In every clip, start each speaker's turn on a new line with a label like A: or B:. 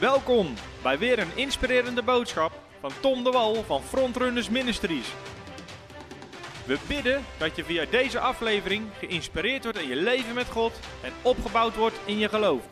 A: Welkom bij weer een inspirerende boodschap van Tom de Wal van Frontrunners Ministries. We bidden dat je via deze aflevering geïnspireerd wordt in je leven met God en opgebouwd wordt in je geloof.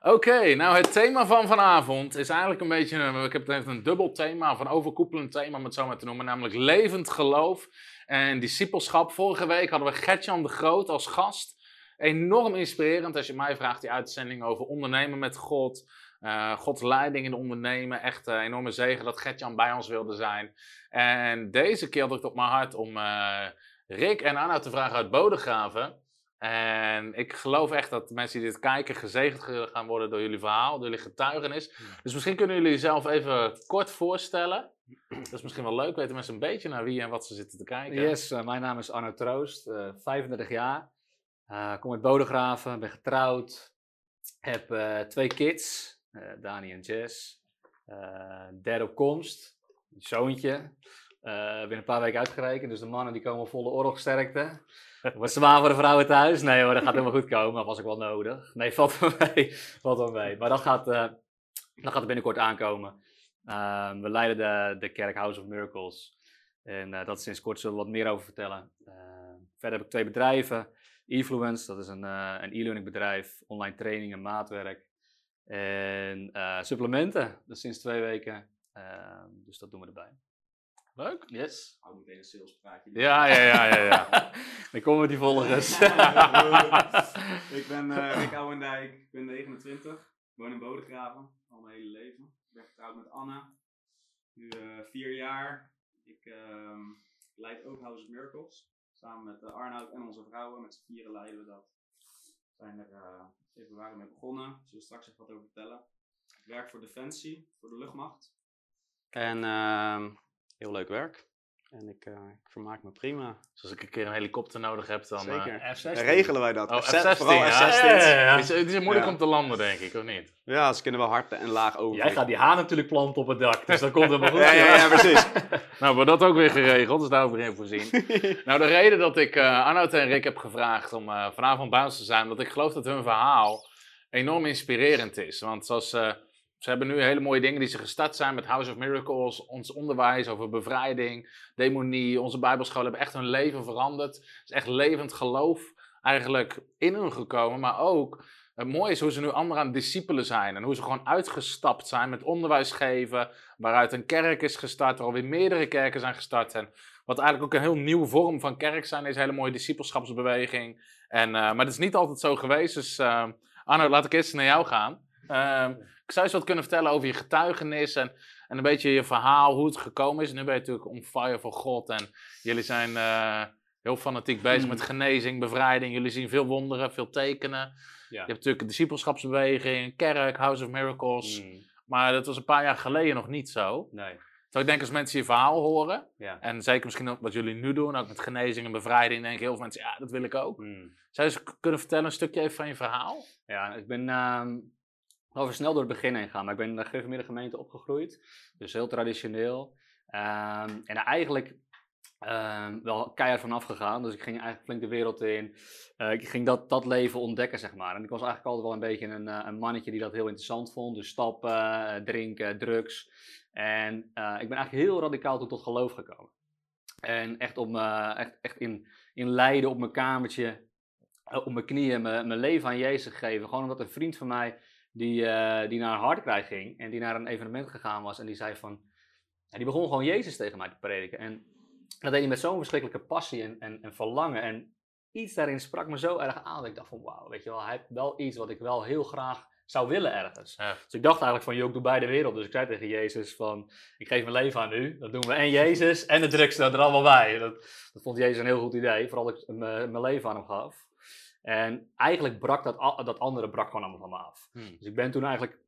B: Oké, nou het thema van vanavond is eigenlijk een beetje, een, ik heb het een dubbel thema, of een overkoepelend thema om het zo maar te noemen, namelijk levend geloof en discipelschap. Vorige week hadden we Gertjan de Groot als gast. Enorm inspirerend als je mij vraagt, die uitzending over ondernemen met God, uh, Gods leiding in ondernemen. Echt een enorme zegen dat Gertjan bij ons wilde zijn. En deze keer had ik het op mijn hart om uh, Rick en Anna te vragen uit Bodegraven. En ik geloof echt dat mensen die dit kijken gezegend gaan worden door jullie verhaal, door jullie getuigenis. Dus misschien kunnen jullie jezelf even kort voorstellen. Dat is misschien wel leuk, weten mensen een beetje naar wie en wat ze zitten te kijken.
C: Yes, uh, mijn naam is Arno Troost, 35 jaar. Uh, kom uit Bodegraven, ben getrouwd, heb uh, twee kids, uh, Dani en Jess. derde op komst, een zoontje. ben een paar weken uitgerekend, dus de mannen die komen volle oorlogsterkte. Wat zwaar voor de vrouwen thuis? Nee hoor, dat gaat helemaal goed komen. Dat was ook wel nodig. Nee, valt wel mee. valt wel mee. Maar dat gaat, dat gaat er binnenkort aankomen. We leiden de, de kerk House of Miracles. En dat sinds kort zullen we wat meer over vertellen. Verder heb ik twee bedrijven. Efluence, dat is een, uh, een e-learning bedrijf, online training en maatwerk. En uh, supplementen, dus sinds twee weken. Uh, dus dat doen we erbij.
B: Leuk.
C: Yes.
D: Hou meteen een salespraatje.
B: Ja, ja, ja, ja. ja.
C: Dan komen we die volgers.
D: ik ben uh, Rick Ouwendijk, ik ben 29, woon in Bodegraven, al mijn hele leven. Ik ben getrouwd met Anna, nu vier jaar. Ik ehm, leid ook House of Miracles. Samen met uh, Arnoud en onze vrouwen, met z'n vieren leiden we dat. We zijn er uh, februari mee begonnen, zullen we straks even wat over vertellen. Ik werk voor Defensie, voor de luchtmacht.
E: En uh, heel leuk werk. En ik, uh, ik, vermaak me prima.
B: Dus als ik een keer een helikopter nodig heb, dan...
E: Zeker.
C: F-16.
E: Dan regelen wij dat.
B: Oh,
E: F-16.
B: F-16.
E: Vooral
B: ja.
E: F-16.
B: Ja, ja, ja. Het is, het is moeilijk
E: Ja.
B: om te landen, denk ik, of niet?
E: Ja, ze kunnen wel hard en laag over.
C: Jij gaat die haan natuurlijk planten op het dak, dus dat komt helemaal goed.
E: Ja, ja, ja, precies.
B: Nou, wordt dat ook weer geregeld, dus daarover in voorzien. nou, de reden dat ik uh, Arnoud en Rick heb gevraagd om uh, vanavond bij ons te zijn, omdat ik geloof dat hun verhaal enorm inspirerend is. Want zoals, uh, ze hebben nu hele mooie dingen die ze gestart zijn met House of Miracles, ons onderwijs over bevrijding, demonie, onze bijbelscholen hebben echt hun leven veranderd. Het is echt levend geloof eigenlijk in hun gekomen, maar ook het mooie is hoe ze nu anderen aan discipelen zijn. En hoe ze gewoon uitgestapt zijn met onderwijs geven. Waaruit een kerk is gestart, waar alweer meerdere kerken zijn gestart. En wat eigenlijk ook een heel nieuwe vorm van kerk zijn, deze hele mooie discipelschapsbeweging. En, uh, maar dat is niet altijd zo geweest. Dus uh, Arno, laat ik eerst naar jou gaan. Ik zou eens wat kunnen vertellen over je getuigenis en, en een beetje je verhaal, hoe het gekomen is. Nu ben je natuurlijk on fire voor God en jullie zijn eh, heel fanatiek bezig mm. met genezing, bevrijding. Jullie zien veel wonderen, veel tekenen. Ja. Je hebt natuurlijk een discipelschapsbeweging, een kerk, House of Miracles. Mm. Maar dat was een paar jaar geleden nog niet zo.
C: Nee.
B: Zo ik denk als mensen je verhaal horen,
C: ja.
B: en zeker misschien wat jullie nu doen, ook met genezing en bevrijding, denk ik heel veel mensen, ja, dat wil ik ook.
C: Mm.
B: Zou je eens kunnen vertellen een stukje even van je verhaal?
C: Ja, ik ben um, over snel door het begin heen gegaan, maar ik ben in de gereformeerde gemeente opgegroeid, dus heel traditioneel. Um, en eigenlijk um, wel keihard vanaf gegaan. Dus ik ging eigenlijk flink de wereld in. Uh, ik ging dat, dat leven ontdekken, zeg maar. En ik was eigenlijk altijd wel een beetje een, uh, een mannetje die dat heel interessant vond. Dus stappen, uh, drinken, drugs. En ik ben eigenlijk heel radicaal tot geloof gekomen. En echt, op me, echt, echt in, in lijden op mijn kamertje, op mijn knieën, mijn, mijn leven aan Jezus gegeven. Gewoon omdat een vriend van mij, die, die naar een hardkrijg ging en die naar een evenement gegaan was. En die zei van, en die begon gewoon Jezus tegen mij te prediken. En dat deed hij met zo'n verschrikkelijke passie en, en, en, verlangen. En iets daarin sprak me zo erg aan dat ik dacht van wauw, weet je wel, hij heeft wel iets wat ik wel heel graag zou willen ergens.
B: Ja.
C: Dus ik dacht eigenlijk van, joh, ik doe beide wereld. Dus ik zei tegen Jezus van, ik geef mijn leven aan u. Dat doen we en Jezus en de drugs er allemaal bij. Dat, dat vond Jezus een heel goed idee, vooral dat ik mijn leven aan hem gaf. En eigenlijk brak dat, dat andere brak gewoon allemaal van me af.
B: Hmm.
C: Dus ik ben toen eigenlijk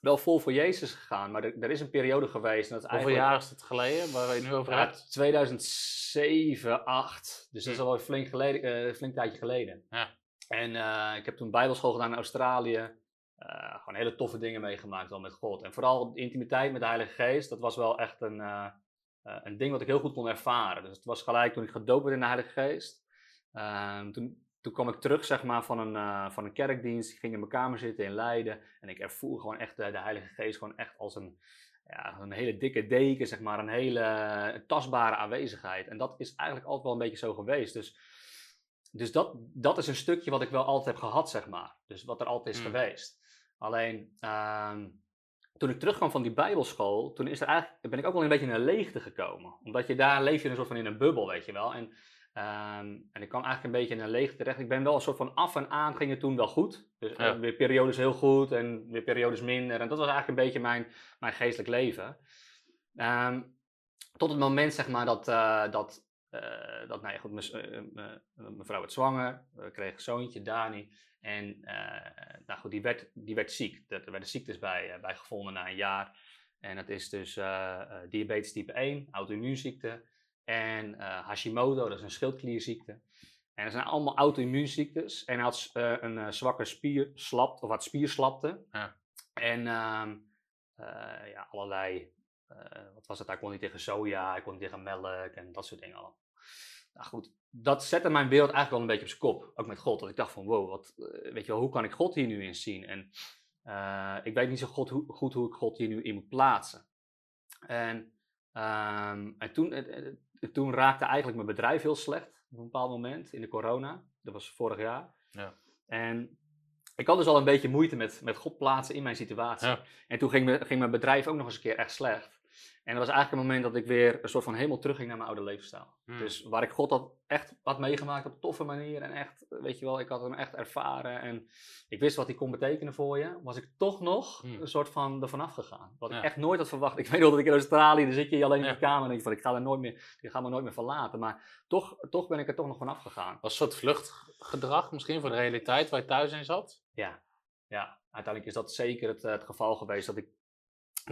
C: wel vol voor Jezus gegaan, maar er, er is een periode geweest. Dat
B: Hoeveel jaar is het geleden waar je nu over
C: ja,
B: hebt?
C: 2007, 8. Dus dat is al een flink, geleden, uh, flink tijdje geleden.
B: Ja.
C: En uh, ik heb toen bijbelschool gedaan in Australië. Uh, gewoon hele toffe dingen meegemaakt al met God. En vooral de intimiteit met de Heilige Geest, dat was wel echt een, een ding wat ik heel goed kon ervaren. Dus het was gelijk toen ik gedoopt werd in de Heilige Geest. Ehm, toen toen kwam ik terug zeg maar, van, een, eh, van een kerkdienst. Ik ging in mijn kamer zitten in Leiden. En ik ervoer gewoon echt de, de Heilige Geest gewoon echt als een, ja, een hele dikke deken, zeg maar. Een hele tastbare aanwezigheid. En dat is eigenlijk altijd wel een beetje zo geweest. Dus, dus dat, dat is een stukje wat ik wel altijd heb gehad, zeg maar. Dus wat er altijd is
B: Mm.
C: geweest. Alleen, ehm, toen ik terugkwam van die bijbelschool, toen is er eigenlijk, ben ik ook wel een beetje in een leegte gekomen. Omdat je daar leef je een soort van in een bubbel, weet je wel. En, ehm, en ik kwam eigenlijk een beetje in een leegte terecht. Ik ben wel een soort van af en aan ging het toen wel goed. Dus eh,
B: Ja.
C: weer periodes heel goed en weer periodes minder. En dat was eigenlijk een beetje mijn, mijn geestelijk leven. Ehm, tot het moment, zeg maar, dat, eh, dat, eh, dat nou ja, goed, mijn, eh, mijn- mijn vrouw werd zwanger. We kregen een zoontje, Dani. En eh, nou goed, die werd, die werd ziek. Er er werden ziektes bij, eh, bij gevonden na een jaar. En dat is dus eh, eh, diabetes type 1, auto-immuunziekte. En eh, Hashimoto, dat is een schildklierziekte. En dat zijn allemaal auto-immuunziektes. En hij had eh, een eh, zwakke spierslapte, of had spierslapte.
B: Ja.
C: En ehm, eh, ja, allerlei, wat was het, hij kon niet tegen soja, hij kon niet tegen melk en dat soort dingen allemaal. Nou goed, dat zette mijn beeld eigenlijk wel een beetje op zijn kop. Ook met God. Dat ik dacht van, wow, wat, weet je wel, hoe kan ik God hier nu in zien? En ik weet niet zo goed hoe, goed hoe ik God hier nu in moet plaatsen. En, ehm, en toen, toen raakte eigenlijk mijn bedrijf heel slecht op een bepaald moment in de corona. Dat was vorig jaar.
B: Ja.
C: En ik had dus al een beetje moeite met, met God plaatsen in mijn situatie.
B: Ja.
C: En toen ging, me- ging mijn bedrijf ook nog eens een keer echt slecht. En dat was eigenlijk een moment dat ik weer een soort van helemaal terugging naar mijn oude levensstijl.
B: Hmm.
C: Dus waar ik God had echt had meegemaakt op een toffe manier. En echt, weet je wel, ik had hem echt ervaren. En ik wist wat hij kon betekenen voor je. Was ik toch nog
B: Hmm.
C: een soort van ervan afgegaan. Wat
B: Ja.
C: ik echt nooit had verwacht. Ik weet nog dat ik in Australië, dan zit je alleen in
B: Ja.
C: de kamer. En denk je van, ik ga er nooit meer, ik ga me nooit meer verlaten. Maar toch, toch ben ik er toch nog van afgegaan.
B: Was een soort vluchtgedrag misschien voor de realiteit waar je thuis in zat?
C: Ja, ja. uiteindelijk is dat zeker het, eh, het geval geweest. Dat ik,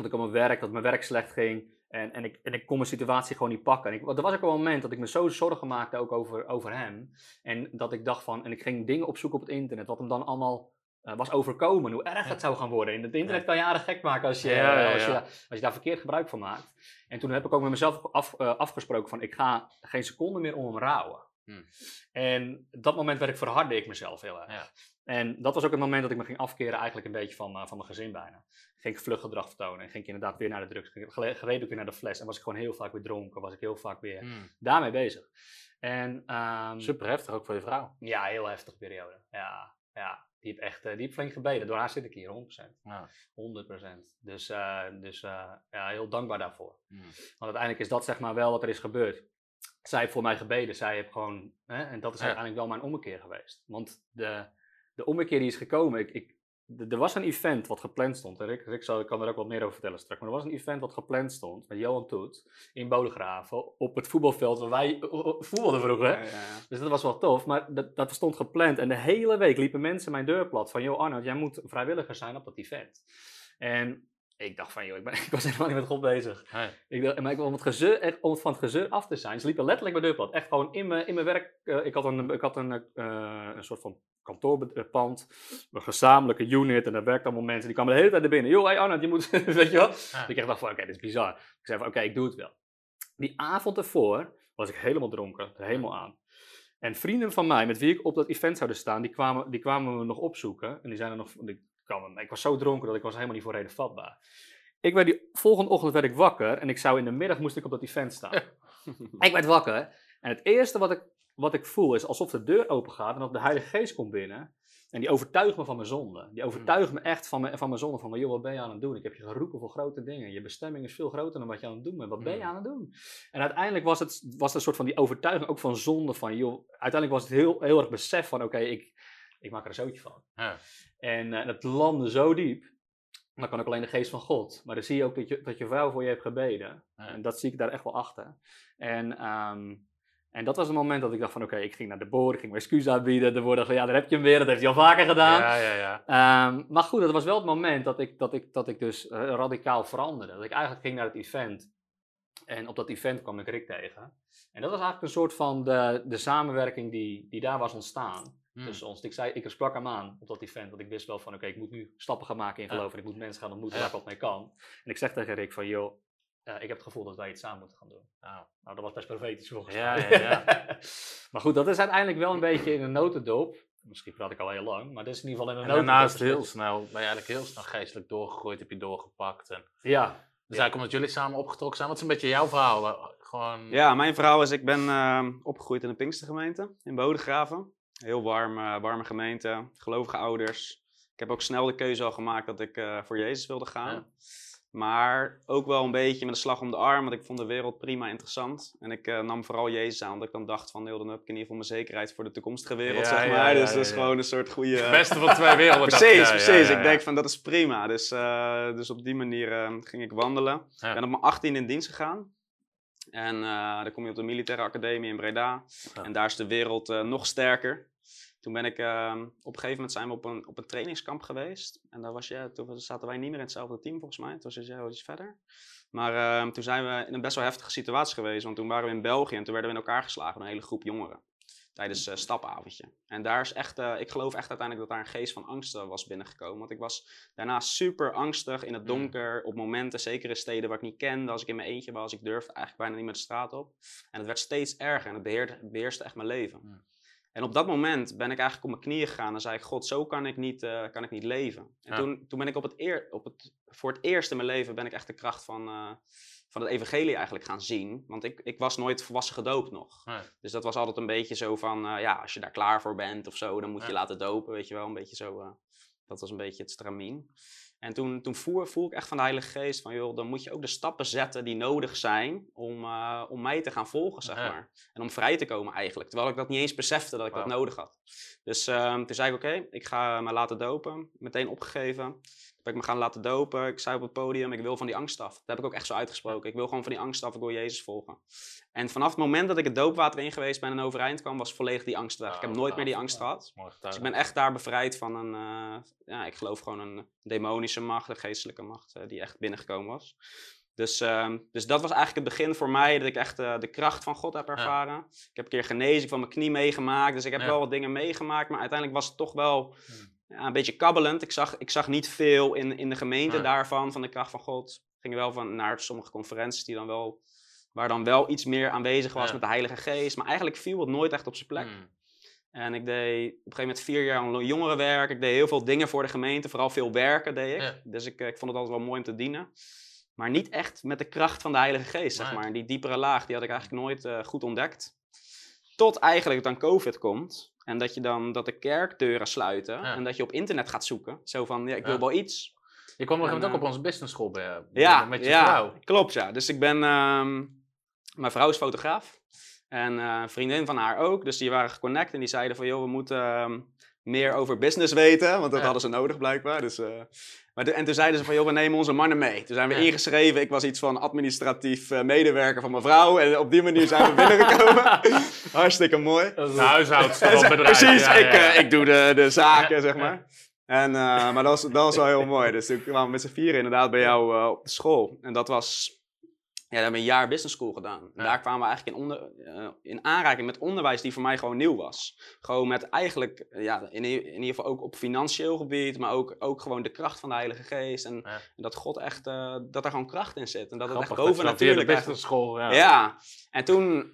C: dat ik op mijn werk, dat mijn werk slecht ging. En, en, ik, en ik kon mijn situatie gewoon niet pakken. En ik, er was ook een moment dat ik me zo zorgen maakte ook over, over hem. En dat ik dacht van, en ik ging dingen opzoeken op het internet, wat hem dan allemaal eh, was overkomen. Hoe erg het zou gaan worden. In het internet kan je aardig gek maken als je,
B: Ja, ja,
C: als, je, als je daar verkeerd gebruik van maakt. En toen heb ik ook met mezelf af, eh, afgesproken van, ik ga geen seconde meer om hem rouwen.
B: Hmm.
C: En op dat moment werd ik, verhardde ik mezelf heel erg.
B: Ja.
C: En dat was ook het moment dat ik me ging afkeren eigenlijk een beetje van, eh, van mijn gezin bijna. Ging ik vluchtgedrag vertonen en ging ik inderdaad weer naar de drugs. Ik Gereden ook weer naar de fles en was ik gewoon heel vaak weer dronken. Was ik heel vaak weer
B: Hmm.
C: daarmee bezig. En ehm,
B: Super heftig, ook voor je vrouw.
C: ja, heel heftige periode. Ja, ja. Die heb echt eh, die heb flink gebeden. Door haar zit ik hier, 100%.
B: Ja.
C: 100%. Dus, eh, dus ja, heel dankbaar daarvoor.
B: Hmm.
C: Want uiteindelijk is dat zeg maar wel wat er is gebeurd. Zij heeft voor mij gebeden. Zij heeft gewoon, hè, en dat is
B: Ja.
C: uiteindelijk wel mijn ommekeer geweest. Want de, de ommekeer die is gekomen. Ik, ik, er was een event wat gepland stond. En Rick, Rick zal, kan er ook wat meer over vertellen straks. Maar er was een event wat gepland stond met Johan Toet in Bodegraven. Op het voetbalveld waar wij voetbalden vroeger.
D: Ja, ja, ja.
C: Dus dat was wel tof, maar dat, dat stond gepland. En de hele week liepen mensen mijn deur plat van... joh Arnold, jij moet vrijwilliger zijn op dat event. En ik dacht van, joh, ik, ben, ik was helemaal niet met God bezig.
B: Nee.
C: Ik dacht, maar ik, om, het gezeur, echt, om van het gezeur af te zijn, ze liepen letterlijk mijn deur plat. Echt gewoon in mijn, in mijn werk. eh, ik had een, ik had een, eh, een soort van kantoorpand, een gezamenlijke unit. En daar werkten allemaal mensen, die kwamen de hele tijd naar binnen. Joh, hey Arnold, je moet, weet je wel.
B: Ja.
C: Ik echt dacht van, oké, dit is bizar. Ik zei van, oké, ik doe het wel. Die avond ervoor was ik helemaal dronken, er helemaal aan. En vrienden van mij, met wie ik op dat event zouden staan, die kwamen, die kwamen me nog opzoeken. En die zijn er nog, die ik was zo dronken dat ik was helemaal niet voor reden vatbaar. Ik werd die volgende ochtend werd ik wakker en ik zou in de middag moest ik op dat event staan. ik werd wakker en het eerste wat ik, wat ik voel is alsof de deur open gaat en dat de Heilige Geest komt binnen. En die overtuigt me van mijn zonde. Die overtuigt me echt van mijn, van mijn zonde. Van, joh, wat ben je aan het doen? Ik heb je geroepen voor grote dingen. Je bestemming is veel groter dan wat je aan het doen bent. Wat ben je
B: Mm.
C: aan het doen? En uiteindelijk was het, was het een soort van die overtuiging ook van zonde. Van, joh, uiteindelijk was het heel, heel erg besef van, oké, ik, ik maak er een zootje van.
B: Ja.
C: En eh, dat landde zo diep. Dan kan ook alleen de geest van God. Maar dan zie je ook dat je, dat je vrouw voor je heeft gebeden.
B: Ja.
C: En dat zie ik daar echt wel achter. En, ehm, en dat was het moment dat ik dacht van oké, ik ging naar de boer, ik ging mijn excuus aanbieden. Er worden ja, daar heb je hem weer, dat heeft hij al vaker gedaan.
B: Ja, ja, ja.
C: Ehm, maar goed, dat was wel het moment dat ik, dat ik, dat ik dus eh, radicaal veranderde. Dat ik eigenlijk ging naar het event. En op dat event kwam ik Rick tegen. En dat was eigenlijk een soort van de, de samenwerking die, die daar was ontstaan.
B: Hmm.
C: tussen ons. Ik, zei, ik sprak hem aan op dat event, want ik wist wel van oké, ik moet nu stappen gaan maken in
B: Ja.
C: geloof en ik moet mensen gaan ontmoeten
B: Ja.
C: waar ik wat mee kan. En ik zeg tegen Rick van joh, eh, ik heb het gevoel dat wij iets samen moeten gaan doen.
B: Nou,
C: Nou, dat was best profetisch volgens
B: Ja,
C: mij.
B: ja, ja.
C: maar goed, dat is uiteindelijk wel een beetje in een notendop. Misschien praat ik al heel lang, maar dat is in ieder geval in een
B: en
C: notendop.
B: daarnaast heel snel, ben je eigenlijk heel snel geestelijk doorgegroeid, heb je doorgepakt. En, dus
C: Ja,
B: eigenlijk omdat jullie samen opgetrokken zijn. Wat is een beetje jouw verhaal? Eh, Gewoon,
E: Ja, mijn verhaal is, ik ben ehm, opgegroeid in een Pinkstergemeente in Bodegraven. Heel warm, eh, warme gemeente, gelovige ouders. Ik heb ook snel de keuze al gemaakt dat ik eh, voor Jezus wilde gaan.
B: Ja.
E: Maar ook wel een beetje met een slag om de arm, want ik vond de wereld prima interessant. En ik eh, nam vooral Jezus aan, omdat ik dan dacht van, heel dan heb ik in ieder geval mijn zekerheid voor de toekomstige wereld,
B: Ja,
E: zeg maar.
B: ja,
E: dus dat is gewoon een soort goede...
B: het beste van twee werelden.
E: Precies, precies. Ik denk van dat is prima. Dus, dus op die manier ging ik wandelen. Ik ben op mijn 18 in dienst gegaan. En eh, dan kom je op de militaire academie in Breda.
B: Ja.
E: En daar is de wereld eh, nog sterker. Toen ben ik, eh, op een gegeven moment zijn we op een, op een trainingskamp geweest. En daar was je, toen zaten wij niet meer in hetzelfde team volgens mij. Toen was jij wel iets verder. Maar eh, toen zijn we in een best wel heftige situatie geweest. Want toen waren we in België en toen werden we in elkaar geslagen door een hele groep jongeren. Tijdens een stapavondje. En daar is echt, eh, ik geloof echt uiteindelijk dat daar een geest van angst eh, was binnengekomen. Want ik was daarna super angstig in het donker. Op momenten, zeker in steden waar ik niet kende. Als ik in mijn eentje was, ik durfde eigenlijk bijna niet meer de straat op. En het werd steeds erger en het beheerde, beheerste echt mijn leven.
B: Hmm.
E: En op dat moment ben ik eigenlijk op mijn knieën gegaan en zei ik, God, zo kan ik niet, eh, kan ik niet leven. En
B: Ja.
E: toen, toen ben ik op het eer, op het, voor het eerst in mijn leven ben ik echt de kracht van, eh, van het evangelie eigenlijk gaan zien. Want ik, ik was nooit volwassen gedoopt nog.
B: Nee.
E: Dus dat was altijd een beetje zo van, eh, ja, als je daar klaar voor bent of zo, dan moet je laten dopen, weet je wel. Een beetje zo, eh, dat was een beetje het stramien. En toen, toen voer, voel ik echt van de Heilige Geest van, joh, dan moet je ook de stappen zetten die nodig zijn om, eh, om mij te gaan volgen, zeg
B: Ja.
E: maar. En om vrij te komen eigenlijk. Terwijl ik dat niet eens besefte dat ik dat nodig had. Dus ehm, toen zei ik, oké, ik ga me laten dopen. Meteen opgegeven. Ben ik me gaan laten dopen. Ik zei op het podium, ik wil van die angst af. Dat heb ik ook echt zo uitgesproken. Ik wil gewoon van die angst af, ik wil Jezus volgen. En vanaf het moment dat ik het doopwater in geweest ben en overeind kwam, was volledig die angst weg. ik heb
B: Wauw,
E: nooit meer die angst gehad. Dus ik ben echt daar bevrijd van een, eh, ja, ik geloof gewoon een demonische macht, een geestelijke macht, eh, die echt binnengekomen was. Dus, ehm, dus dat was eigenlijk het begin voor mij, dat ik echt eh, de kracht van God heb ervaren. Ik heb een keer genezing van mijn knie meegemaakt, dus ik heb
B: Ja.
E: wel wat dingen meegemaakt, maar uiteindelijk was het toch wel
B: Hmm.
E: Ja, een beetje kabbelend. Ik zag, ik zag niet veel in, in de gemeente
B: Nee.
E: daarvan, van de kracht van God. Ik ging wel van naar sommige conferenties die dan wel, waar dan wel iets meer aanwezig was
B: Ja.
E: met de Heilige Geest, maar eigenlijk viel het nooit echt op zijn plek.
B: Hmm.
E: En ik deed op een gegeven moment vier jaar aan jongerenwerk. Ik deed heel veel dingen voor de gemeente, vooral veel werken deed ik.
B: Ja.
E: Dus ik, eh, ik vond het altijd wel mooi om te dienen. Maar niet echt met de kracht van de Heilige Geest, zeg maar. Die diepere laag, die had ik eigenlijk nooit eh, goed ontdekt. Tot eigenlijk dan COVID komt. En dat je dan, dat de kerkdeuren sluiten.
B: Ja.
E: En dat je op internet gaat zoeken. Zo van, ja, ik
B: Ja.
E: wil wel iets.
B: Je kwam nog ook
E: eh,
B: op onze business school bij,
E: Ja,
B: met je
E: ja
B: vrouw.
E: klopt ja. Dus ik ben, ehm, mijn vrouw is fotograaf en eh, een vriendin van haar ook. Dus die waren geconnect en die zeiden van, joh, we moeten ehm, meer over business weten, want dat
B: Ja.
E: hadden ze nodig blijkbaar. Dus, eh, maar de- en toen zeiden ze van, joh, we nemen onze mannen mee. Toen zijn we
B: Ja.
E: ingeschreven, ik was iets van administratief eh, medewerker van mijn vrouw en op die manier zijn we binnengekomen. Hartstikke mooi.
B: De huishoudster van
E: Zeg,
B: het bedrijf.
E: Precies,
B: ja,
E: ik, eh, ik doe de, de zaken, zeg maar. En, maar dat was, dat was wel heel mooi. Dus toen kwamen we met z'n vieren inderdaad bij jou op de school. En dat was... Ja, daar hebben we een jaar business school gedaan.
B: Ja.
E: daar kwamen we eigenlijk in, onder, eh, in aanraking met onderwijs die voor mij gewoon nieuw was. Gewoon met eigenlijk, eh, ja, in, in ieder geval ook op financieel gebied, maar ook, ook gewoon de kracht van de Heilige Geest. En,
B: Ja.
E: en dat God echt, eh, dat er gewoon kracht in zit. En dat het echt boven natuurlijk
B: business school. Ja.
E: ja, en toen,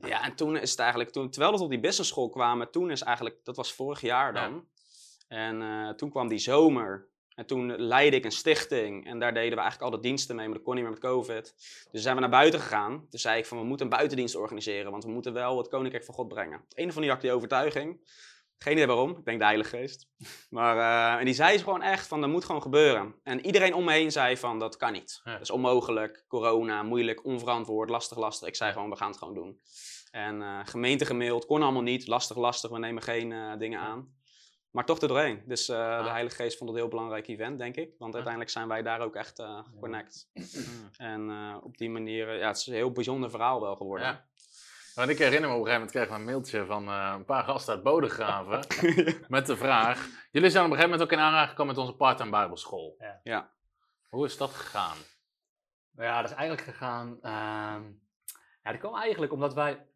E: ja, en toen is het eigenlijk, toen, terwijl we tot die business school kwamen, toen is eigenlijk, dat was vorig jaar dan. En toen kwam die zomer. En toen leidde ik een stichting. En daar deden we eigenlijk al de diensten mee, maar dat kon niet meer met COVID. Dus zijn we naar buiten gegaan. Toen zei ik van, we moeten een buitendienst organiseren, want we moeten wel het Koninkrijk van God brengen. Het ene van die had die overtuiging. Geen idee waarom, ik denk de Heilige Geest. Maar, eh, en die zei gewoon echt van, dat moet gewoon gebeuren. En iedereen om me heen zei van, dat kan niet.
B: Ja.
E: Dat is onmogelijk, corona, moeilijk, onverantwoord, lastig, lastig. Ik zei gewoon, we gaan het gewoon doen. En eh, gemeente gemaild, kon allemaal niet, lastig, lastig, we nemen geen eh, dingen aan. Maar toch er doorheen. Dus eh, de
B: Ah.
E: Heilige Geest vond het een heel belangrijk event, denk ik. Want uiteindelijk zijn wij daar ook echt eh geconnect.
B: Hmm.
E: En eh, op die manier, ja, het is een heel bijzonder verhaal wel geworden.
B: Ja. Want ik herinner me op een gegeven moment kregen we een mailtje van eh, een paar gasten uit Bodegraven. met de vraag: Jullie zijn op een gegeven moment ook in aanraking gekomen met onze part-time Bijbelschool.
C: Ja.
E: Ja.
B: Hoe is dat gegaan?
C: Ja, dat is eigenlijk gegaan. ehm, ja, dat kwam eigenlijk omdat wij.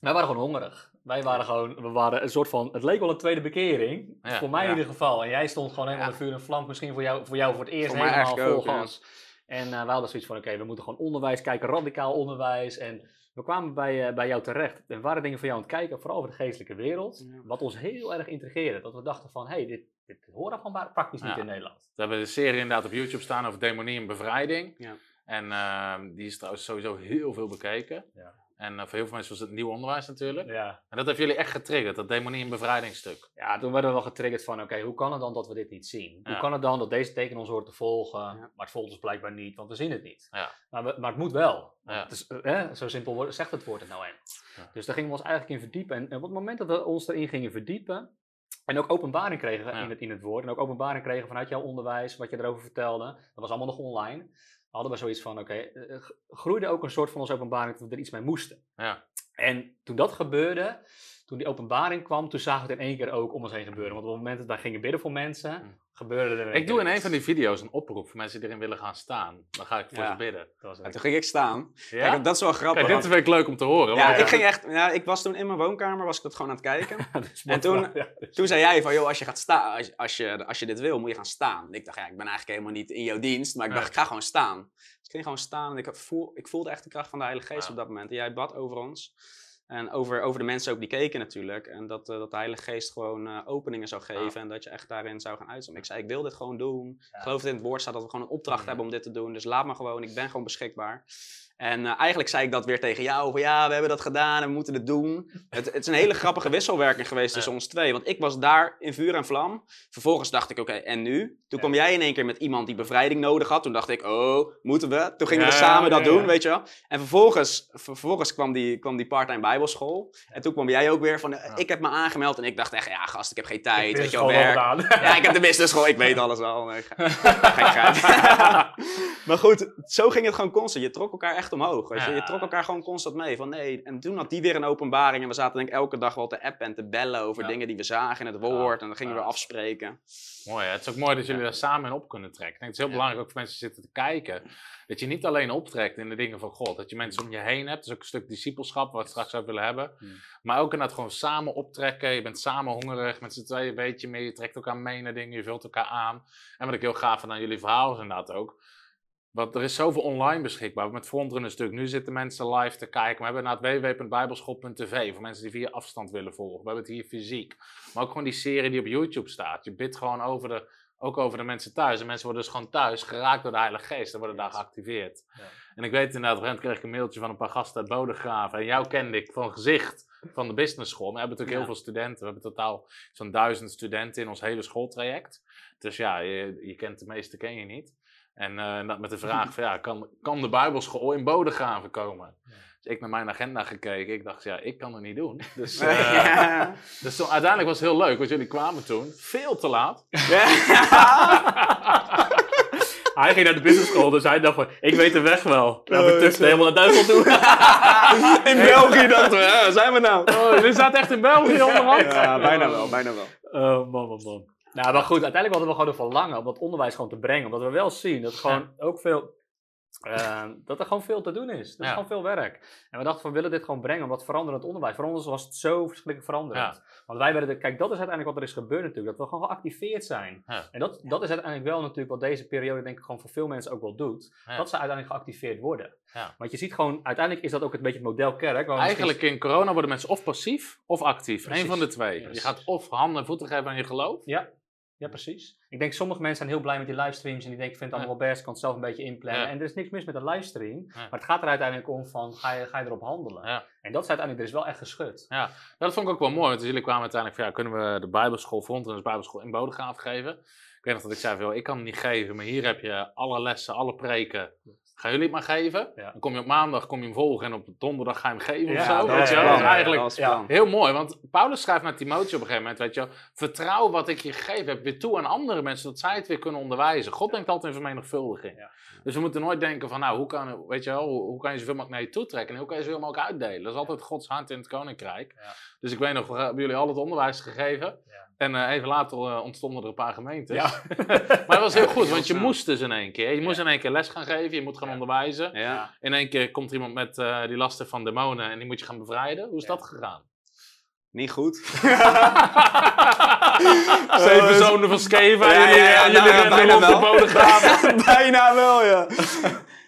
C: Wij waren gewoon hongerig. Wij waren gewoon. We waren een soort van. Het leek wel een tweede bekering.
B: Ja,
C: voor mij
E: ja.
C: in ieder geval. En jij stond gewoon helemaal
E: Ja.
C: in vuur en vlam. Misschien voor jou voor, jou voor het eerst
E: Voor
C: helemaal vol
E: ook, ja.
C: gas. En eh, we hadden zoiets van, oké, we moeten gewoon onderwijs kijken, radicaal onderwijs. En we kwamen bij, eh, bij jou terecht. En we waren dingen van jou aan het kijken, vooral over de geestelijke wereld. Wat ons heel erg intrigeerde. Dat we dachten van, hé, hey, dit, dit hoort van praktisch niet in Nederland.
B: We hebben de serie inderdaad op YouTube staan over demonie en bevrijding.
E: Ja.
B: En ehm, die is trouwens sowieso heel veel bekeken.
C: Ja.
B: En eh, voor heel veel mensen was het nieuw onderwijs natuurlijk.
C: Ja.
B: En dat heeft jullie echt getriggerd, dat demonie en bevrijdingsstuk.
C: ja, toen werden we wel getriggerd van, oké, hoe kan het dan dat we dit niet zien? Hoe kan het dan dat deze teken ons hoort te volgen,
E: Ja.
C: maar het volgt ons blijkbaar niet, want we zien het niet.
B: Ja.
C: Maar, we- maar het moet wel. Het is, eh, eh, zo simpel wordt- zegt het woord het nou.
B: Ja.
C: Dus daar gingen we ons eigenlijk in verdiepen. En, en op het moment dat we ons erin gingen verdiepen, en ook openbaring kregen
B: Ja.
C: in, het, in het woord, en ook openbaring kregen vanuit jouw onderwijs, wat je erover vertelde, dat was allemaal nog online, hadden we zoiets van, oké, eh, g- groeide ook een soort van onze openbaring dat we er iets mee moesten.
B: Ja.
C: En toen dat gebeurde, toen die openbaring kwam, toen zagen we het in één keer ook om ons heen gebeuren. Want op het moment dat wij gingen bidden voor mensen,
B: Mm.
C: Gebeurde er
B: Ik doe in een van die video's een oproep voor mensen die erin willen gaan staan. Dan ga ik voor
E: Ja.
B: ze bidden.
C: Dat was
E: En toen ging ik staan.
B: Ja?
E: Kijk, dat is wel grappig.
B: Kijk, dit is wel leuk om te horen.
E: ja, ik ging echt. Ja, ik was toen in mijn woonkamer, was ik dat gewoon aan het kijken. En toen-
C: ja,
E: Toen zei jij van, joh, als je gaat staan, als, als, je, als je dit wil, moet je gaan staan. Ik dacht, ja, ik ben eigenlijk helemaal niet in jouw dienst, maar ik dacht, ik ga gewoon staan. Dus ik ging gewoon staan en ik, voel, ik voelde echt de kracht van de Heilige Geest
B: Ja.
E: op dat moment. En jij bad over ons. En over, over de mensen ook die keken natuurlijk. En dat, eh, dat de Heilige Geest gewoon eh, openingen zou geven. En dat je echt daarin zou gaan uitzoomen. Ik zei, ik wil dit gewoon doen. Ik geloof dat in het woord staat dat we gewoon een opdracht hebben om dit te doen. Dus laat me gewoon, ik ben gewoon beschikbaar. En eh, eigenlijk zei ik dat weer tegen jou. Van ja, we hebben dat gedaan en we moeten het doen. Het, het is een hele grappige wisselwerking geweest tussen ons twee. Want ik was daar in vuur en vlam. Vervolgens dacht ik, oké, en nu? Toen
C: Ja.
E: kwam jij in één keer met iemand die bevrijding nodig had. Toen dacht ik, oh, moeten we? Toen gingen we samen dat doen, weet je wel. En vervolgens, vervolgens kwam die, kwam die part-time bijbelschool. En toen kwam jij ook weer van, eh, ik heb me aangemeld. En ik dacht echt, ja gast, ik heb geen tijd,
C: Ik
E: weet je wel, werk. Ja, ik heb de business school, ik weet alles wel. Nee, maar goed, zo ging het gewoon constant. Je trok elkaar echt omhoog. Weet je? je trok elkaar gewoon constant mee. Van nee. En toen had die weer een openbaring. En we zaten denk ik elke dag wel te appen en te bellen over
B: Ja.
E: dingen die we zagen in het woord. En dan gingen we weer afspreken.
B: Mooi, hè? het is ook mooi dat jullie daar samen in op kunnen trekken. Ik denk, het is heel belangrijk ook voor mensen die zitten te kijken. Dat je niet alleen optrekt in de dingen van God. Dat je mensen om je heen hebt. Dat is ook een stuk discipelschap, wat we straks zou willen hebben.
C: Hmm.
B: Maar ook inderdaad gewoon samen optrekken. Je bent samen hongerig, met z'n tweeën een beetje meer. Je trekt elkaar mee naar dingen, je vult elkaar aan. En wat ik heel gaaf vind aan jullie verhaal is inderdaad ook. Want er is zoveel online beschikbaar. Met Frontrunners natuurlijk. Nu zitten mensen live te kijken. We hebben inderdaad www.bijbelschool.tv voor mensen die via afstand willen volgen. We hebben het hier fysiek. Maar ook gewoon die serie die op YouTube staat. Je bidt gewoon over de, ook over de mensen thuis. En mensen worden dus gewoon thuis geraakt door de Heilige Geest. En worden daar geactiveerd.
C: Ja.
B: En ik weet inderdaad, moment kreeg ik een mailtje van een paar gasten uit Bodegraven. En jou kende ik van gezicht van de business school. We hebben natuurlijk
E: Ja.
B: heel veel studenten. We hebben totaal zo'n duizend studenten in ons hele schooltraject. Dus ja, je, je kent de meeste ken je niet. En eh, dat met de vraag van ja, kan, kan de Bijbelschool in Bodegraven komen? Dus ik naar mijn agenda gekeken. Ik dacht, ja, ik kan het niet doen. Dus, eh,
E: Ja.
B: dus toen, uiteindelijk was het heel leuk, want jullie kwamen toen veel te laat.
C: Hij ging naar de business school, dus hij dacht van, ik weet de weg wel. Nou, we
E: Oh,
C: tussen helemaal naar Duitsland toe.
E: In België dachten we, waar zijn we nou?
B: Oh, jullie zaten echt in België onderhand?
E: Ja, bijna wel, bijna wel.
C: Oh, man, man, man. Nou, maar goed, uiteindelijk hadden we gewoon een verlangen om dat onderwijs gewoon te brengen. Omdat we wel zien dat, gewoon ook veel, ehm, dat er gewoon veel te doen is. Er is gewoon veel werk. En we dachten van, we willen dit gewoon brengen, omdat veranderend onderwijs. Voor ons was het zo verschrikkelijk veranderend. Want wij werden, de, kijk, dat is uiteindelijk wat er is gebeurd natuurlijk. Dat we gewoon geactiveerd zijn.
B: Ja.
C: En dat, dat is uiteindelijk wel natuurlijk wat deze periode denk ik gewoon voor veel mensen ook wel doet. Dat ze uiteindelijk geactiveerd worden. Want je ziet gewoon, uiteindelijk is dat ook een beetje het model kerk.
B: Eigenlijk in corona worden mensen of passief of actief.
C: Precies.
B: Eén van de twee. Je gaat of handen en voeten geven aan je geloof.
C: Ja, ja, precies. Ik denk sommige mensen zijn heel blij met die livestreams en die denken, ik vind het allemaal wel best, ik kan het zelf een beetje inplannen.
B: Ja.
C: En er is niks mis met een livestream,
B: Ja.
C: maar het gaat er uiteindelijk om van, ga je, ga je erop handelen?
B: Ja.
C: En dat is uiteindelijk, er is wel echt geschud.
B: Ja, dat vond ik ook wel mooi. Want jullie kwamen uiteindelijk van, ja, kunnen we de Bijbelschool, Frontrunners Bijbelschool in Bodegraven geven? Ik weet nog dat ik zei van, ik kan het niet geven, maar hier heb je alle lessen, alle preken. Gaan jullie het maar geven?
C: Ja.
B: Dan kom je op maandag kom je hem volgen en op donderdag ga je hem geven
C: Ja,
B: of zo.
C: dat
B: weet je wel? Dat is eigenlijk
E: Dat
B: heel mooi. Want Paulus schrijft naar Timotheus op een gegeven moment, weet je wel, vertrouw wat ik je gegeven heb weer toe aan andere mensen, zodat zij het weer kunnen onderwijzen. God denkt altijd in vermenigvuldiging. Dus we moeten nooit denken van, nou, hoe kan, weet je wel, hoe, hoe kan je zoveel mogelijk naar je toe trekken en hoe kan je zoveel mogelijk uitdelen? Dat is altijd Gods hand in het koninkrijk. Dus ik weet nog, we hebben jullie al het onderwijs gegeven. En eh, even later eh, ontstonden er een paar gemeentes.
C: Ja.
B: maar dat was heel goed, want je moest dus in één keer. Je moest in één keer les gaan geven, je moet gaan onderwijzen.
E: Ja.
B: In één keer komt er iemand met eh, die lasten van demonen en die moet je gaan bevrijden. Hoe is dat gegaan?
E: Niet goed.
B: Zeven zonen van Skeva.
E: Ja,
B: jullie
E: ja, ja,
B: jullie
E: nou ja, bijna
B: rond de bodegraven.
E: Bijna wel, ja.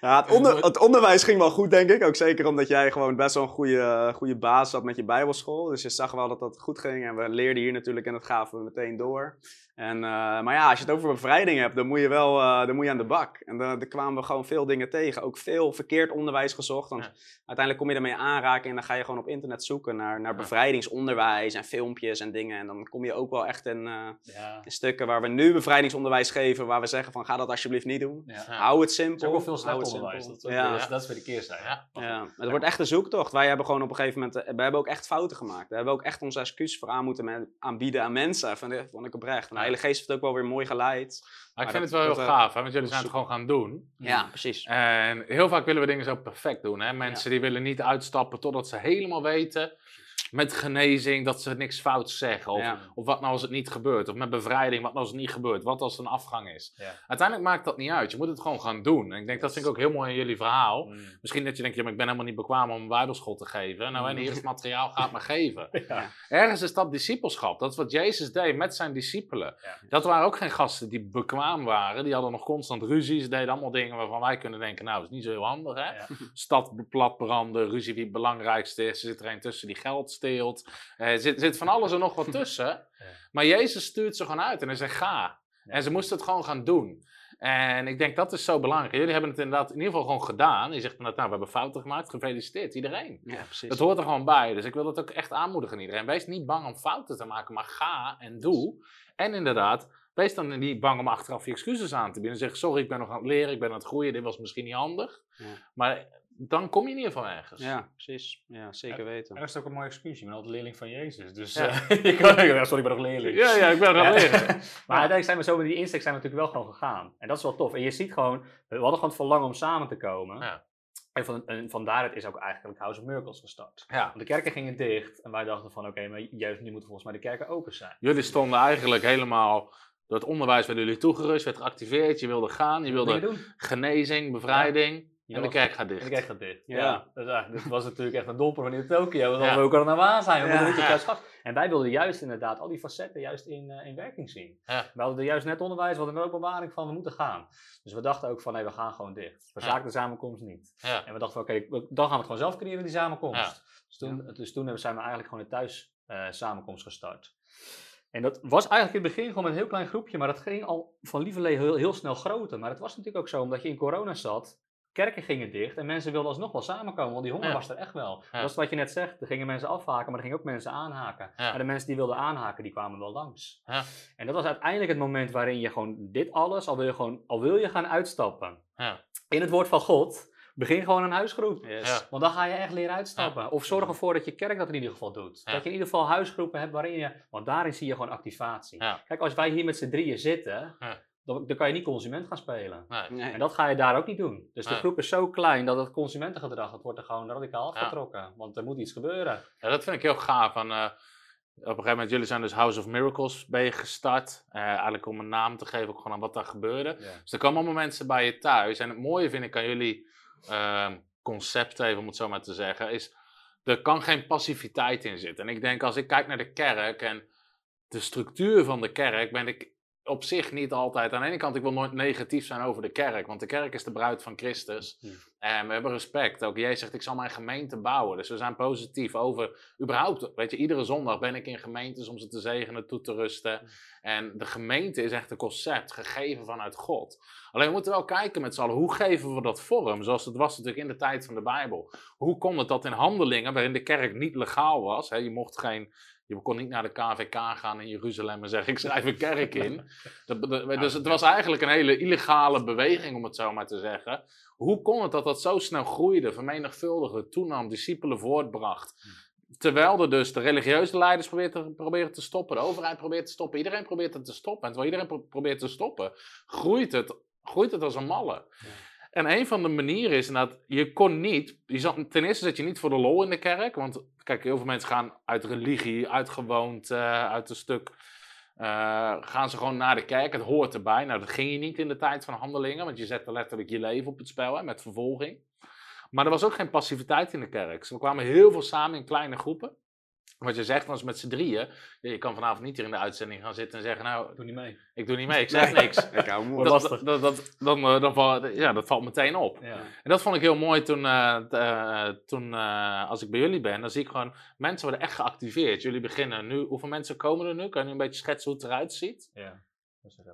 E: Ja het, onder, het onderwijs ging wel goed, denk ik. Ook zeker omdat jij gewoon best wel een goede, goede baas had met je bijbelschool. Dus je zag wel dat dat goed ging. En we leerden hier natuurlijk en dat gaven we meteen door. En, eh, maar ja, als je het over bevrijding hebt, dan moet je wel eh, dan moet je aan de bak. En dan daar kwamen we gewoon veel dingen tegen. Ook veel verkeerd onderwijs gezocht. Want
B: Ja.
E: uiteindelijk kom je ermee aanraken en dan ga je gewoon op internet zoeken naar, naar
B: Ja.
E: bevrijdingsonderwijs en filmpjes en dingen. En dan kom je ook wel echt in, eh,
C: Ja.
E: in stukken waar we nu bevrijdingsonderwijs geven, waar we zeggen van ga dat alsjeblieft niet doen.
C: Ja.
B: Ja.
E: Hou het
C: Het
E: simpel.
C: is ook wel veel slecht
E: het
C: onderwijs.
E: simpel.
C: Dat,
E: ja.
C: dat, is, dat is weer de keerzijde.
B: Ja.
E: Ja, het wordt echt een zoektocht. Wij hebben gewoon op een gegeven moment, we hebben ook echt fouten gemaakt. We hebben ook echt onze excuus voor aan moeten aanbieden aan mensen. Van, vond ik oprecht. De Heilige Geest heeft het ook wel weer mooi geleid.
B: Maar ik
E: Maar
B: vind
E: dat-
B: het wel heel
E: dat, eh,
B: gaaf, hè, want jullie zijn het gewoon gaan doen.
E: Ja, precies.
B: En heel vaak willen we dingen zo perfect doen. Hè? Mensen die willen niet uitstappen totdat ze helemaal weten met genezing dat ze niks fout zeggen. Of,
E: Ja.
B: of wat nou als het niet gebeurt. Of met bevrijding, wat nou als het niet gebeurt. Wat als het een afgang is.
C: Ja.
B: Uiteindelijk maakt dat niet uit. Je moet het gewoon gaan doen. En ik denk, dat vind ik ook heel mooi in jullie verhaal.
C: Mm.
B: Misschien dat je denkt, ja, maar ik ben helemaal niet bekwaam om een bijbelschool te geven. Nou, en hier is het materiaal, ga het maar geven.
C: Ja.
B: Ergens is dat discipelschap. Dat is wat Jezus deed met zijn discipelen. Dat waren ook geen gasten die bekwaam waren. Die hadden nog constant ruzie. Ze deden allemaal dingen waarvan wij kunnen denken, nou, dat is niet zo heel handig, hè? Stad plat branden, ruzie wie het belangrijkste is. Er zit er een tussen die geld steelt. Eh, Er zit, zit van alles en nog wat tussen. Maar Jezus stuurt ze gewoon uit en hij zegt, ga. En ze moesten het gewoon gaan doen. En ik denk dat is zo belangrijk. Jullie hebben het inderdaad in ieder geval gewoon gedaan. Je zegt inderdaad, nou, we hebben fouten gemaakt. Gefeliciteerd, iedereen.
E: Ja, precies.
B: Het hoort er gewoon bij. Dus ik wil dat ook echt aanmoedigen aan iedereen. Wees niet bang om fouten te maken, maar ga en doe. En inderdaad, wees dan niet bang om achteraf je excuses aan te bieden. Zeg, sorry, ik ben nog aan het leren, ik ben aan het groeien, dit was misschien niet handig.
E: Ja.
B: Maar dan kom je in ieder geval ergens.
E: Ja, precies. Ja, zeker weten.
C: En dat is ook een mooi excuus. Je bent altijd leerling van Jezus. Dus
B: Ja.
C: eh, je kan ja, sorry, ik ben nog leerling.
B: Ja, ja, ik ben het
C: Ja.
B: leren.
C: maar uiteindelijk zijn we zo met die insteek zijn we natuurlijk wel gewoon gegaan. En dat is wel tof. En je ziet gewoon, we hadden gewoon het verlangen om samen te komen.
B: Ja.
C: En, van, en van daaruit is ook eigenlijk House of Miracles gestart.
B: Ja.
C: Want de kerken gingen dicht en wij dachten van oké, maar juist nu moeten volgens mij de kerken open zijn.
B: Jullie stonden eigenlijk helemaal... door Het onderwijs werd jullie toegerust, werd geactiveerd. Je wilde gaan, je wilde genezing, bevrijding.
C: Je
B: en de kerk gaat
C: En
B: dicht.
C: de kerk gaat dicht.
E: Ja.
C: Ja. Dat, was natuurlijk echt een domper van in Tokio. Want
B: Ja.
C: we ook al naar waar zijn. We
E: Ja.
C: juist. En wij wilden juist inderdaad al die facetten juist in, eh, in werking zien.
B: Ja.
C: We hadden er juist net onderwijs, we hadden ook bewaring van, we moeten gaan. Dus we dachten ook van, nee, we gaan gewoon dicht. We
B: Ja.
C: zaken de samenkomst niet.
B: Ja.
C: En we dachten van, oké, dan gaan we het gewoon zelf creëren, die samenkomst.
B: Ja.
C: Dus toen, dus toen hebben- zijn we eigenlijk gewoon een thuis eh, samenkomst gestart. En dat was eigenlijk in het begin gewoon met een heel klein groepje, maar dat ging al van lieverlee heel, heel snel groter. Maar het was natuurlijk ook zo, omdat je in corona zat, kerken gingen dicht en mensen wilden alsnog wel samenkomen, want die honger
B: Ja.
C: was er echt wel.
B: Ja.
C: Dat is wat je net zegt, er gingen mensen afhaken, maar er gingen ook mensen aanhaken.
B: Ja.
C: Maar de mensen die wilden aanhaken, die kwamen wel langs. En dat was uiteindelijk het moment waarin je gewoon dit alles, al wil je, gewoon, al wil je gaan uitstappen, in het woord van God, begin gewoon een huisgroep.
E: Yes.
C: Want dan ga je echt leren uitstappen. Of zorg ervoor dat je kerk dat in ieder geval doet. Dat je in ieder geval huisgroepen hebt waarin je... Want daarin zie je gewoon activatie. Kijk, als wij hier met z'n drieën zitten... Dan, dan kan je niet consument gaan spelen.
B: Nee.
E: Nee.
C: En dat ga je daar ook niet doen. Dus de groep is zo klein dat het consumentengedrag... dat wordt er gewoon radicaal
B: Ja.
C: afgetrokken. Want er moet iets gebeuren.
B: Ja, dat vind ik heel gaaf. En, eh, op een gegeven moment, jullie zijn dus House of Miracles ben je gestart. Eh, eigenlijk om een naam te geven ook gewoon aan wat daar gebeurde. Dus er komen allemaal mensen bij je thuis. En het mooie vind ik aan jullie ehm, concept, even om het zo maar te zeggen, is er kan geen passiviteit in zitten. En ik denk, als ik kijk naar de kerk en de structuur van de kerk, ben ik op zich niet altijd. Aan de ene kant, ik wil nooit negatief zijn over de kerk, want de kerk is de bruid van Christus.
C: Ja.
B: En we hebben respect. Ook Jezus zegt, ik zal mijn gemeente bouwen. Dus we zijn positief over, überhaupt, weet je, iedere zondag ben ik in gemeentes om ze te zegenen, toe te rusten. En de gemeente is echt een concept, gegeven vanuit God. Alleen we moeten wel kijken met z'n allen, hoe geven we dat vorm? Zoals het was natuurlijk in de tijd van de Bijbel. Hoe kon het dat in handelingen, waarin de kerk niet legaal was, hè, je mocht geen... Je kon niet naar de KVK gaan in Jeruzalem en zeggen: Ik schrijf een kerk in. Dat, dat- dus het was eigenlijk een hele illegale beweging, om het zo maar te zeggen. Hoe kon het dat dat zo snel groeide, vermenigvuldigde, toenam, discipelen voortbracht? Terwijl er dus de religieuze leiders proberen te, proberen te stoppen, de overheid probeert te stoppen, iedereen probeert het te stoppen. En terwijl iedereen pro- probeert te stoppen, groeit het, groeit het als een malle. En een van de manieren is dat je kon niet, je zat, ten eerste zit je niet voor de lol in de kerk, want kijk, heel veel mensen gaan uit religie, uit gewoonte, uit een stuk, eh, gaan ze gewoon naar de kerk, het hoort erbij. Nou, dat ging je niet in de tijd van handelingen, want je zette letterlijk je leven op het spel, hè, met vervolging. Maar er was ook geen passiviteit in de kerk. Ze kwamen heel veel samen in kleine groepen. Wat je zegt, was met z'n drieën. Je kan vanavond niet hier in de uitzending gaan zitten en zeggen, nou,
C: Doe niet mee.
B: ik doe niet mee, ik zeg niks.
E: Ik hou
B: Dat, dat, dat, dan, eh, dan, val- ja, dat valt meteen op.
C: Ja.
B: En dat vond ik heel mooi toen, eh, eh, toen eh, als ik bij jullie ben, dan zie ik gewoon, mensen worden echt geactiveerd. Jullie beginnen nu, hoeveel mensen komen er nu? Kan je nu een beetje schetsen hoe het eruit ziet?
C: Ja.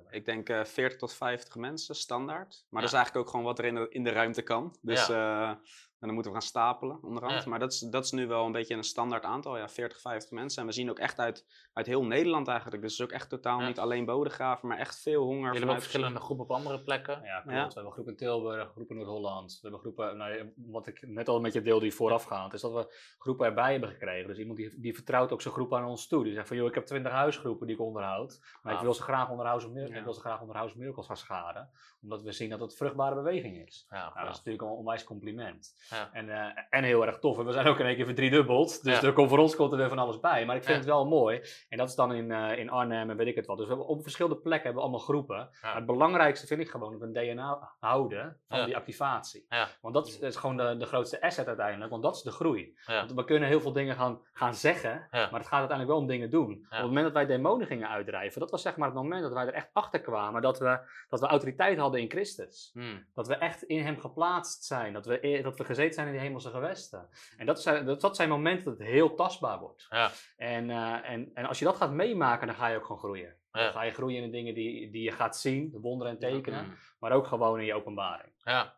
E: Ik denk eh 40 tot 50 mensen, standaard. Maar
B: Ja.
E: dat is eigenlijk ook gewoon wat er in de, in de ruimte kan. Dus eh, en dan moeten we gaan stapelen onderhand.
B: Ja.
E: Maar dat is, dat is nu wel een beetje een standaard aantal. Ja, 40, 50 mensen. En we zien ook echt uit, uit heel Nederland eigenlijk. Dus het is ook echt totaal
B: Ja.
E: niet alleen Bodegraven, maar echt veel honger.
B: Jullie hebben ook verschillende groepen op andere plekken.
C: Ja, klopt.
E: Ja.
C: We hebben groepen in Tilburg, groepen in Noord-Holland. We hebben groepen, nou, wat ik net al met je deelde die voorafgaand, is dat we groepen erbij hebben gekregen. Dus iemand die, die vertrouwt ook zijn groep aan ons toe. Die zegt van, joh, ik heb twintig huisgroepen die ik onderhoud. Maar ik
B: Ah.
C: wil ze graag onder House of Mir-
E: Ja.
C: ik wil ze graag onder House of Miracles gaan scharen. Omdat we zien dat het vruchtbare beweging is.
B: Ja,
C: Nou, dat is natuurlijk een onwijs compliment.
B: Ja.
C: En, eh, en heel erg tof. En we zijn ook in één keer verdriedubbeld. Dus er komt voor ons komt er weer van alles bij. Maar ik vind het wel mooi. En dat is dan in, eh, in Arnhem en weet ik het wat. Dus we hebben op verschillende plekken hebben we allemaal groepen. Maar het belangrijkste vind ik gewoon dat we een DNA houden van die activatie. Want dat is, dat is gewoon de, de grootste asset uiteindelijk. Want dat is de groei. Want we kunnen heel veel dingen gaan, gaan zeggen. Maar het gaat uiteindelijk wel om dingen doen. Op het moment dat wij demonen gingen uitdrijven. Dat was zeg maar het moment dat wij er echt achter kwamen. Dat we, dat we autoriteit hadden in Christus.
B: Hmm.
C: Dat we echt in hem geplaatst zijn. Dat we, e- dat we gezeten zijn in die hemelse gewesten. En dat zijn, dat, dat zijn momenten dat het heel tastbaar wordt.
B: Ja.
C: En, eh, en, en als je dat gaat meemaken, dan ga je ook gewoon groeien.
B: Ja.
C: Dan ga je groeien in de dingen die, die je gaat zien, de wonderen en tekenen.
B: Hmm.
C: Maar ook gewoon in je openbaring.
B: Ja.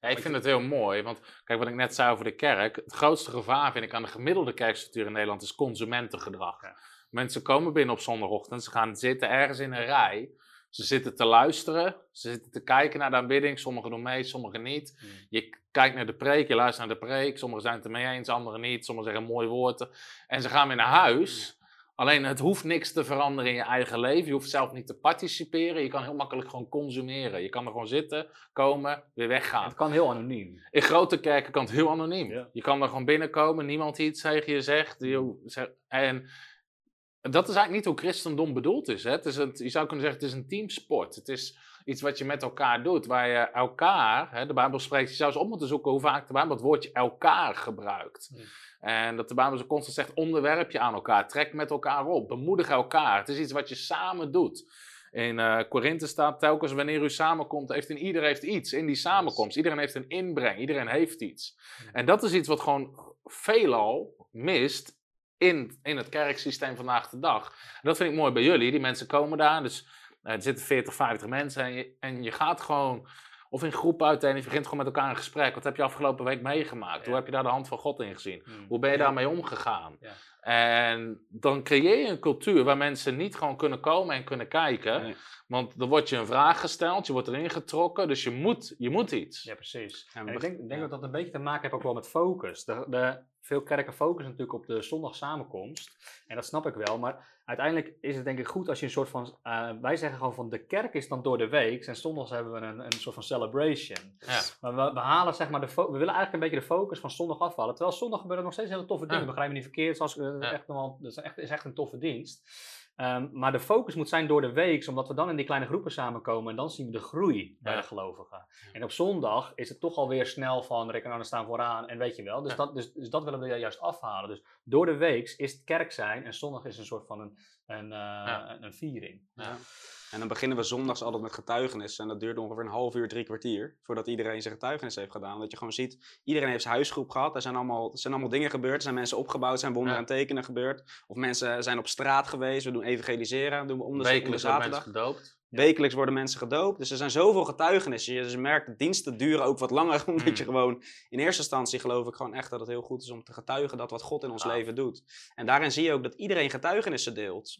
B: ja, ik vind het heel mooi. Want kijk, wat ik net zei over de kerk. Het grootste gevaar vind ik aan de gemiddelde kerkstructuur in Nederland is consumentengedrag. Mensen komen binnen op zondagochtend, ze gaan zitten ergens in een rij. Ze zitten te luisteren, ze zitten te kijken naar de aanbidding. Sommigen doen mee, sommigen niet. Je kijkt naar de preek, je luistert naar de preek. Sommigen zijn het ermee eens, anderen niet. Sommigen zeggen mooie woorden. En ze gaan weer naar huis. Alleen het hoeft niks te veranderen in je eigen leven. Je hoeft zelf niet te participeren. Je kan heel makkelijk gewoon consumeren. Je kan er gewoon zitten, komen, weer weggaan.
C: Het kan heel anoniem.
B: In grote kerken kan het heel anoniem.
C: Ja.
B: Je kan er gewoon binnenkomen, niemand iets tegen je zegt. Zegt- En dat is eigenlijk niet hoe christendom bedoeld is. Hè? Het is een, je zou kunnen zeggen, het is een teamsport. Het is iets wat je met elkaar doet, waar je elkaar, hè, de Bijbel spreekt, je zou eens op moeten zoeken hoe vaak de Bijbel het woordje elkaar gebruikt. En dat de Bijbel zo constant zegt, onderwerp je aan elkaar, trek met elkaar op, bemoedig elkaar. Het is iets wat je samen doet. In eh Korinthe staat telkens, wanneer u samenkomt, heeft in, ieder heeft iets in die samenkomst. Iedereen heeft een inbreng, iedereen heeft iets. En dat is iets wat gewoon veelal mist in, in het kerksysteem vandaag de dag. En dat vind ik mooi bij jullie. Die mensen komen daar, dus eh, er zitten 40, 50 mensen en je, en je gaat gewoon, of in groepen uiteen, je begint gewoon met elkaar een gesprek. Wat heb je afgelopen week meegemaakt?
C: Ja.
B: Hoe heb je daar de hand van God in gezien?
C: Hmm.
B: Hoe ben je daarmee omgegaan?
C: Ja.
B: En dan creëer je een cultuur waar mensen niet gewoon kunnen komen en kunnen kijken.
E: Nee.
B: Want dan wordt je een vraag gesteld, je wordt erin getrokken, dus je moet, je moet iets.
C: Ja, precies. En ik denk, denk
E: ja.
C: dat dat een beetje te maken heeft ook wel met focus. De, de, veel kerken focussen natuurlijk op de zondag samenkomst. En dat snap ik wel. Maar uiteindelijk is het denk ik goed als je een soort van... eh, wij zeggen gewoon van de kerk is dan door de week. En zondags hebben we een, een soort van celebration.
B: Ja.
C: Maar we, we halen zeg maar de we willen eigenlijk een beetje de focus van zondag afhalen. Terwijl zondag gebeuren nog steeds hele toffe dingen.
B: Ja.
C: Begrijp me niet verkeerd. Zoals, eh,
B: Ja.
C: echt, nog wel- dat is echt, is echt een toffe dienst. Ehm, maar de focus moet zijn door de week, omdat we dan in die kleine groepen samenkomen en dan zien we de groei bij
B: Ja.
C: de gelovigen. En op zondag is het toch alweer snel van rekken aan staan vooraan en weet je wel. Dus,
B: Ja.
C: dat, dus, dus dat willen we juist afhalen. Dus door de week is het kerk zijn en zondag is een soort van een, een, eh,
B: Ja.
C: een, een viering.
B: Ja.
E: En dan beginnen we zondags altijd met getuigenis. En dat duurt ongeveer een half uur, drie kwartier. Voordat iedereen zijn getuigenis heeft gedaan. Dat je gewoon ziet, iedereen heeft zijn huisgroep gehad. Er zijn allemaal, er zijn allemaal dingen gebeurd. Er zijn mensen opgebouwd, er zijn wonderen
B: Ja.
E: en tekenen gebeurd. Of mensen zijn op straat geweest. We doen evangeliseren. Doen we om de, om de zaterdag.
B: mensen gedoopt.
E: Wekelijks worden mensen gedoopt. Dus er zijn zoveel getuigenissen. Je, dus merkt, de diensten duren ook wat langer. Omdat
B: Mm.
E: je gewoon, in eerste instantie geloof ik gewoon echt dat het heel goed is om te getuigen dat wat God in ons leven doet. En daarin zie je ook dat iedereen getuigenissen deelt.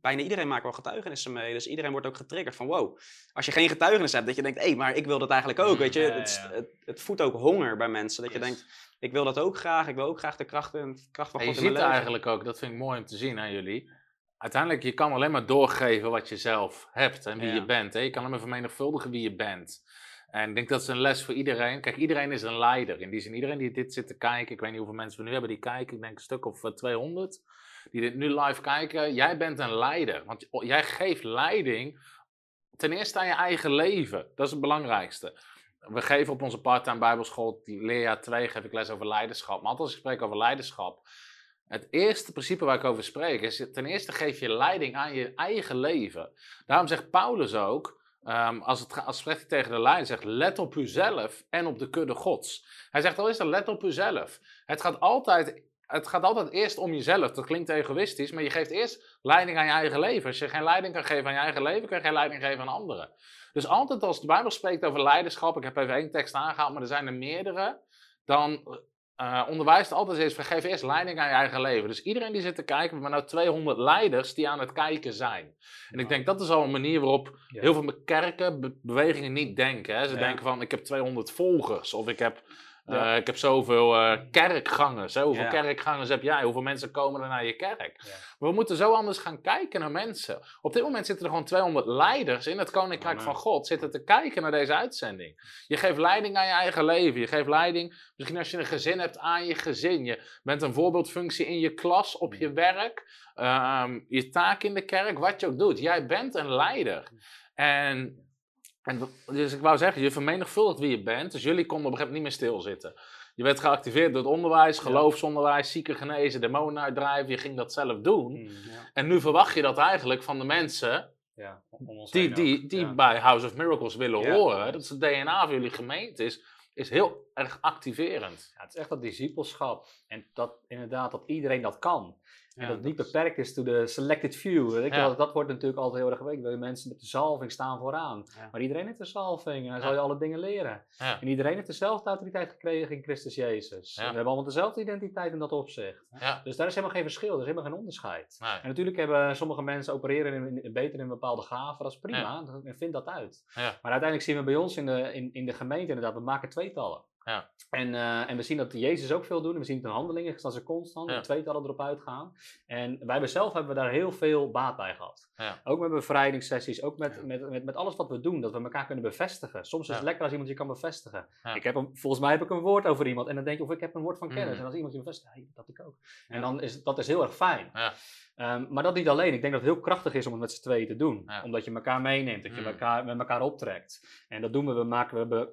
E: Bijna iedereen maakt wel getuigenissen mee. Dus iedereen wordt ook getriggerd van wow. Als je geen getuigenis hebt, dat je denkt, hé, maar ik wil dat eigenlijk ook.
B: Mm,
E: Weet je,
C: ja,
E: het,
C: ja.
E: Het, het voedt ook honger bij mensen. Dat je denkt, ik wil dat ook graag. Ik wil ook graag de kracht, en kracht van
B: En je
E: God in
B: ziet
E: leven.
B: eigenlijk ook, dat vind ik mooi om te zien aan jullie. Uiteindelijk, je kan alleen maar doorgeven wat je zelf hebt en wie
E: Ja.
B: je bent. Hè? Je kan alleen maar vermenigvuldigen wie je bent. En ik denk dat is een les voor iedereen. Kijk, iedereen is een leider. In die zin, iedereen die dit zit te kijken, ik weet niet hoeveel mensen we nu hebben die kijken, ik denk een stuk of eh, 200, die dit nu live kijken. Jij bent een leider. Want jij geeft leiding ten eerste aan je eigen leven. Dat is het belangrijkste. We geven op onze part-time bijbelschool, die leerjaar 2, geef ik les over leiderschap. Maar altijd als ik spreek over leiderschap, het eerste principe waar ik over spreek is, ten eerste geef je leiding aan je eigen leven. Daarom zegt Paulus ook, ehm, als, het, als spreekt tegen de lijn, zegt let op uzelf en op de kudde gods. Hij zegt al is dat let op uzelf. Het gaat altijd... Het gaat altijd eerst om jezelf. Dat klinkt egoïstisch, maar je geeft eerst leiding aan je eigen leven. Als je geen leiding kan geven aan je eigen leven, kan je geen leiding geven aan anderen. Dus altijd als de Bijbel spreekt over leiderschap, ik heb even één tekst aangehaald, maar er zijn er meerdere, dan eh, onderwijst altijd eens, geef eerst leiding aan je eigen leven. Dus iedereen die zit te kijken, we hebben nou 200 leiders die aan het kijken zijn. En ik denk dat is al een manier waarop
C: Ja.
B: heel veel kerken, be- bewegingen niet denken. Hè. Ze
C: Ja.
B: denken van, ik heb 200 volgers, of ik heb... eh, ik heb zoveel eh, kerkgangers. Hè? Hoeveel
E: Ja.
B: kerkgangers heb jij? Hoeveel mensen komen er naar je kerk?
C: Ja.
B: We moeten zo anders gaan kijken naar mensen. Op dit moment zitten er gewoon 200 leiders in het Koninkrijk
E: Amen.
B: van God. Zitten te kijken naar deze uitzending. Je geeft leiding aan je eigen leven. Je geeft leiding, misschien als je een gezin hebt, aan je gezin. Je bent een voorbeeldfunctie in je klas, op je werk. ehm, je taak in de kerk, wat je ook doet. Jij bent een leider. En, en dus ik wou zeggen, je vermenigvuldigt wie je bent. Dus jullie konden op een gegeven moment niet meer stilzitten. Je werd geactiveerd door het onderwijs, geloofsonderwijs, zieken genezen, demonen uitdrijven. Je ging dat zelf doen.
C: Ja.
B: En nu verwacht je dat eigenlijk van de mensen
C: Ja,
B: die, die, die
C: Ja.
B: bij House of Miracles willen horen. Dat is het DNA van jullie gemeente is, is heel erg activerend.
C: Het is echt dat discipelschap. En dat inderdaad, dat iedereen dat kan. En
B: Ja,
C: dat het niet
B: dat
C: beperkt is to the selected few.
B: Ja.
C: wel, dat wordt natuurlijk altijd heel erg. Wil je mensen met de zalving staan vooraan.
E: Ja.
C: Maar iedereen heeft de zalving en dan zal je alle dingen leren. En iedereen heeft dezelfde autoriteit gekregen in Christus Jezus. En we hebben allemaal dezelfde identiteit in dat opzicht. Dus daar is helemaal geen verschil, er is helemaal geen onderscheid.
B: Nee.
C: En natuurlijk hebben sommige mensen opereren in, in- beter in bepaalde gaven, dat is prima. En vind dat uit. Maar uiteindelijk zien we bij ons in de, in, in de gemeente inderdaad, we maken tweetallen.
B: Ja.
C: En, eh, en we zien dat Jezus ook veel doet. We zien het in handelingen, dat ze constant
B: Ja.
C: de tweetallen erop uitgaan. En wij zelf hebben we daar heel veel baat bij gehad.
B: Ja.
C: Ook met bevrijdingssessies, ook met, met, met, met alles wat we doen, dat we elkaar kunnen bevestigen. Soms is het lekker als iemand je kan bevestigen. Ik heb een, volgens mij heb ik een woord over iemand en dan denk je, of ik heb een woord van kennis.
B: Mm.
C: En als iemand je bevestigt, hey, dat ik ook. En dan is dat is heel erg fijn.
B: Ja.
C: Ehm, maar dat niet alleen. Ik denk dat het heel krachtig is om het met z'n tweeën te doen. Omdat je elkaar meeneemt, dat je
B: Mm.
C: elkaar, met elkaar optrekt. En dat doen we. We maken, we hebben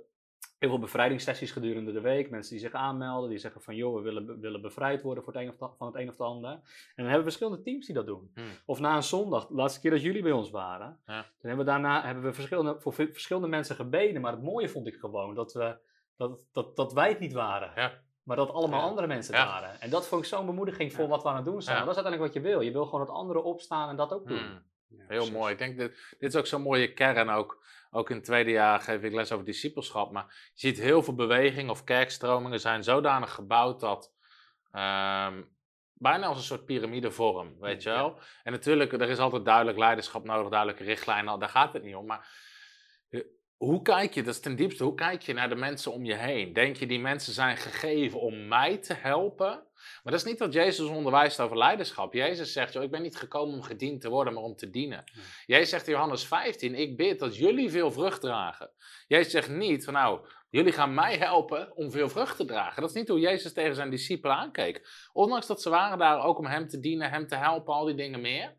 C: heel veel bevrijdingssessies gedurende de week. Mensen die zich aanmelden, die zeggen van joh, we willen, we willen bevrijd worden voor het een of van het een of het ander. En dan hebben we verschillende teams die dat doen.
B: Hmm.
C: Of na een zondag, de laatste keer dat jullie bij ons waren,
B: Ja.
C: toen hebben we daarna hebben we verschillende, voor ve- verschillende mensen gebeden. Maar het mooie vond ik gewoon dat, we, dat, dat, dat wij het niet waren.
B: Ja.
C: Maar dat allemaal
B: Ja.
C: andere mensen
B: Ja.
C: waren. En dat vond ik zo'n bemoediging voor wat we aan het doen zijn. Dat is uiteindelijk wat je wil. Je wil gewoon dat anderen opstaan en dat ook doen.
B: Hmm. Heel mooi. Ik denk dat dit is ook zo'n mooie kern. Ook, ook in het tweede jaar geef ik les over discipelschap. Maar je ziet heel veel beweging of kerkstromingen zijn zodanig gebouwd dat. ehm, bijna als een soort piramidevorm, weet je
C: Ja.
B: wel. En natuurlijk, er is altijd duidelijk leiderschap nodig, duidelijke richtlijnen. Daar gaat het niet om. Maar eh, hoe kijk je, dat is ten diepste, hoe kijk je naar de mensen om je heen? Denk je die mensen zijn gegeven om mij te helpen? Maar dat is niet wat Jezus onderwijst over leiderschap. Jezus zegt, joh, ik ben niet gekomen om gediend te worden, maar om te dienen. Jezus zegt in Johannes 15, ik bid dat jullie veel vrucht dragen. Jezus zegt niet van nou, jullie gaan mij helpen om veel vrucht te dragen. Dat is niet hoe Jezus tegen zijn discipelen aankeek. Ondanks dat ze waren daar ook om hem te dienen, hem te helpen, al die dingen meer.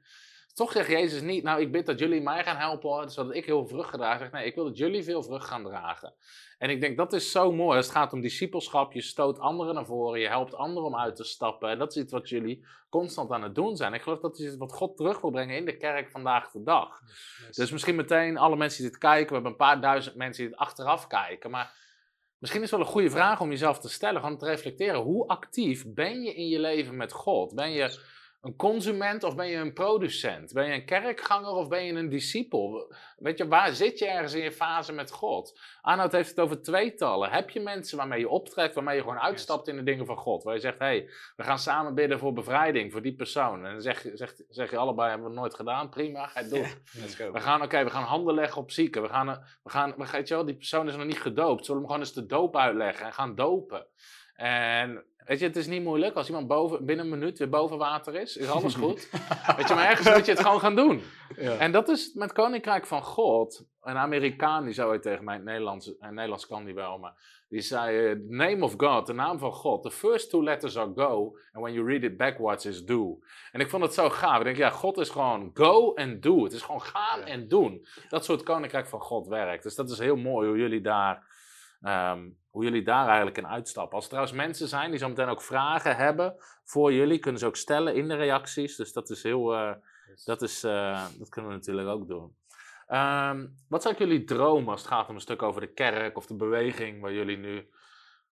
B: Toch zegt Jezus niet, nou ik bid dat jullie mij gaan helpen, zodat ik heel vrucht ga dragen. Hij zegt, nee, ik wil dat jullie veel vrucht gaan dragen. En ik denk dat is zo mooi. Het gaat om discipelschap, je stoot anderen naar voren, je helpt anderen om uit te stappen. En dat is iets wat jullie constant aan het doen zijn. Ik geloof dat is iets wat God terug wil brengen in de kerk vandaag de dag. Dus misschien meteen alle mensen die dit kijken, we hebben een paar duizend mensen die het achteraf kijken. Maar misschien is het wel een goede vraag om jezelf te stellen, gewoon te reflecteren. Hoe actief ben je in je leven met God? Ben je een consument of ben je een producent? Ben je een kerkganger of ben je een discipel? Weet je, waar zit je ergens in je fase met God? Arnoud heeft het over tweetallen. Heb je mensen waarmee je optrekt, waarmee je gewoon uitstapt in de dingen van God? Waar je zegt, hé, hey, we gaan samen bidden voor bevrijding, voor die persoon. En dan zeg, je- zeg, zeg je allebei, hebben we nooit gedaan, prima, ga het doen. We gaan, oké, we gaan handen leggen op zieken. We gaan, we gaan, we, weet je wel, die persoon is nog niet gedoopt. Zullen we hem gewoon eens de doop uitleggen en gaan dopen? En weet je, het is niet moeilijk. Als iemand boven, binnen een minuut weer boven water is, is alles goed. weet je, maar ergens moet je het gewoon gaan doen. En dat is met Koninkrijk van God. Een Amerikaan die zei tegen mij, in het Nederlands, in Nederlands kan die wel, maar die zei, eh, name of God, de naam van God. The first two letters are go, and when you read it backwards is do. En ik vond het zo gaaf. Ik denk, ja, God is gewoon go and do. Het is gewoon gaan
E: Ja.
B: en doen. Dat soort Koninkrijk van God werkt. Dus dat is heel mooi hoe jullie daar ehm, hoe jullie daar eigenlijk in uitstappen. Als er trouwens mensen zijn die zo meteen ook vragen hebben voor jullie, kunnen ze ook stellen in de reacties. Dus dat is heel, eh, dat, is, eh, dat kunnen we natuurlijk ook doen. Ehm, wat zou ik jullie dromen als het gaat om een stuk over de kerk of de beweging waar jullie nu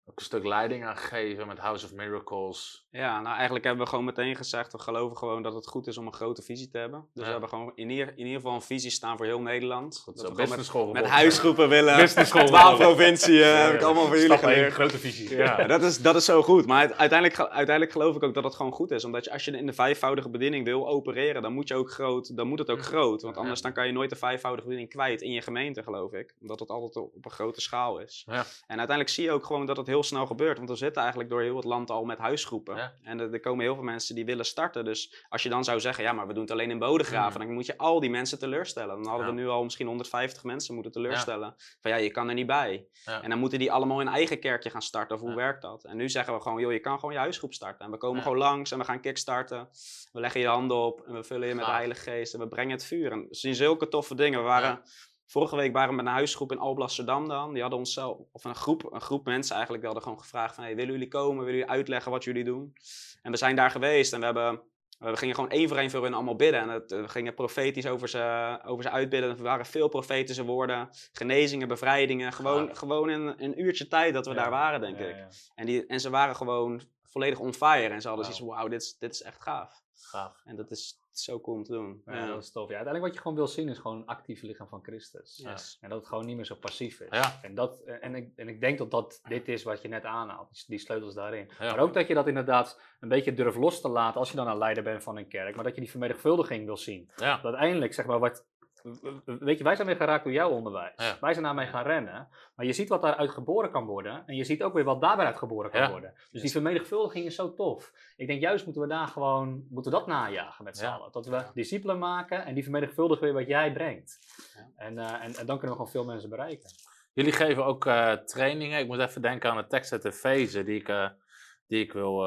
B: ook een stuk leiding aan geven met House of Miracles?
E: Ja, nou eigenlijk hebben we gewoon meteen gezegd, we geloven gewoon dat het goed is om een grote visie te hebben. Dus
B: Ja.
E: we hebben gewoon in ieder, in ieder geval een visie staan voor heel Nederland. Dat
B: zo,
E: we gewoon
B: school
E: met, met huisgroepen willen. Twaalf provinciën eh, heb ik allemaal voor jullie geleerd.
F: grote visie.
B: Ja.
E: Ja, dat, is, dat is zo goed. Maar het- uiteindelijk, uiteindelijk geloof ik ook dat het gewoon goed is. Omdat je, als je in de vijfvoudige bediening wil opereren, dan moet, je ook groot, dan moet het ook groot. Want anders dan kan je nooit de vijfvoudige bediening kwijt in je gemeente, geloof ik. Omdat het altijd op op een grote schaal is.
B: Ja.
E: En uiteindelijk zie je ook gewoon dat het heel snel gebeurt. Want we zitten eigenlijk door heel het land al met huisgroepen.
B: Ja.
E: En er, er komen heel veel mensen die willen starten. Dus als je dan zou zeggen, ja, maar we doen het alleen in Bodegraven. Dan moet je al die mensen teleurstellen. Dan hadden
B: Ja.
E: we nu al misschien 150 mensen moeten teleurstellen. Van ja, je kan er niet bij. En dan moeten die allemaal een eigen kerkje gaan starten. Of hoe werkt dat? En nu zeggen we gewoon, joh, je kan gewoon je huisgroep starten. En we komen gewoon langs en we gaan kickstarten. We leggen je handen op en we vullen je met de. Heilige Geest. En we brengen het vuur. En we zien zulke toffe dingen. We waren... Vorige week waren we met een huisgroep in Alblasserdam dan. Die hadden ons zelf, of een groep, een groep mensen eigenlijk, die hadden gewoon gevraagd van... Hey, willen jullie komen? Willen jullie uitleggen wat jullie doen? En we zijn daar geweest en we hebben... We gingen gewoon één voor één voor hun allemaal bidden. En het, we gingen profetisch over ze, over ze uitbidden. Er waren veel profetische woorden. Genezingen, bevrijdingen. Gewoon, gewoon in een uurtje tijd dat we
F: Ja,
E: daar waren, denk
F: Ja,
E: ik. En, die, en ze waren gewoon volledig on fire. En ze hadden
B: Wauw.
E: zoiets wauw, dit is, dit is echt gaaf.
B: Gaaf.
E: En dat is zo cool om te doen.
C: Ja,
E: Ja.
C: dat is tof. Ja, uiteindelijk wat je gewoon wil zien is gewoon een actief lichaam van Christus.
E: Yes.
C: En dat het gewoon niet meer zo passief is.
B: Ja.
C: En, dat, en, ik, en ik denk dat dat dit is wat je net aanhaalt, die- die sleutels daarin.
B: Ja.
C: Maar ook dat je dat inderdaad een beetje durft los te laten als je dan een leider bent van een kerk. Maar dat je die vermenigvuldiging wil zien.
B: Ja.
C: Dat uiteindelijk, zeg maar, wat... Weet je, wij zijn weer geraakt door jouw onderwijs.
B: Ja.
C: Wij zijn daarmee gaan rennen. Maar je ziet wat daaruit geboren kan worden. En je ziet ook weer wat daar weer uit geboren kan
B: Ja.
C: worden. Dus die vermenigvuldiging is zo tof. Ik denk juist moeten we daar gewoon, moeten we dat najagen met z'n allen. Dat we discipelen maken en die vermenigvuldigen weer wat jij brengt.
E: Ja.
C: En, eh, en, en dan kunnen we gewoon veel mensen bereiken.
B: Jullie geven ook eh, trainingen. Ik moet even denken aan de tekst uit Efeze die ik, eh, die ik wil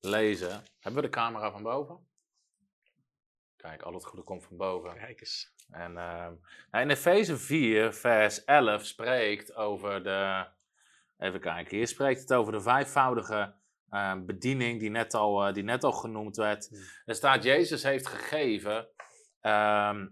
B: lezen. Hebben we de camera van boven? Kijk, al het goede komt van boven.
E: Kijk eens.
B: En ehm, nou, in Efeze 4, vers 11 spreekt over de. Even kijken, hier spreekt het over de vijfvoudige ehm, bediening die net, al, eh, die net al genoemd werd.
E: Hmm.
B: Er staat: Jezus heeft gegeven. ehm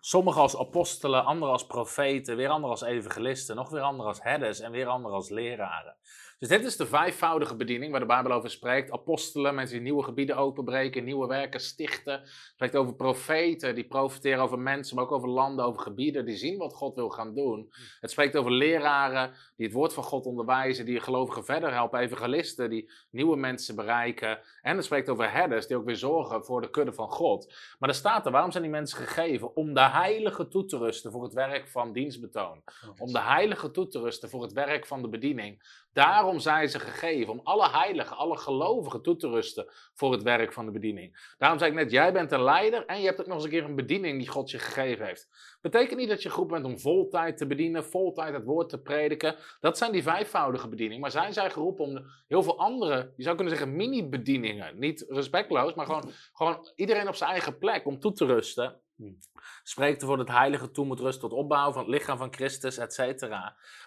B: sommigen als apostelen, anderen als profeten, weer anderen als evangelisten, nog weer anderen als herders en weer anderen als leraren. Dus dit is de vijfvoudige bediening waar de Bijbel over spreekt. Apostelen, mensen die nieuwe gebieden openbreken, nieuwe werken stichten. Het spreekt over profeten, die profiteren over mensen, maar ook over landen, over gebieden, die zien wat God wil gaan doen. Het spreekt over leraren, die het woord van God onderwijzen, die gelovigen verder helpen, evangelisten, die nieuwe mensen bereiken. En het spreekt over herders, die ook weer zorgen voor de kudde van God. Maar er staat er, waarom zijn die mensen gegeven? Om de heilige toe te rusten voor het werk van dienstbetoon. Om de heilige toe te rusten voor het werk van de bediening. Daarom zijn ze gegeven, om alle heiligen, alle gelovigen toe te rusten voor het werk van de bediening. Daarom zei ik net, jij bent een leider en je hebt ook nog eens een keer een bediening die God je gegeven heeft. Betekent niet dat je groep bent om vol tijd te bedienen, vol tijd het woord te prediken. Dat zijn die vijfvoudige bedieningen. Maar zijn zij geroepen om heel veel andere, je zou kunnen zeggen mini-bedieningen. Niet respectloos, maar gewoon, gewoon iedereen op zijn eigen plek om toe te rusten. Spreekt ervoor dat het heilige toe moet rusten tot opbouw van het lichaam van Christus, et cetera.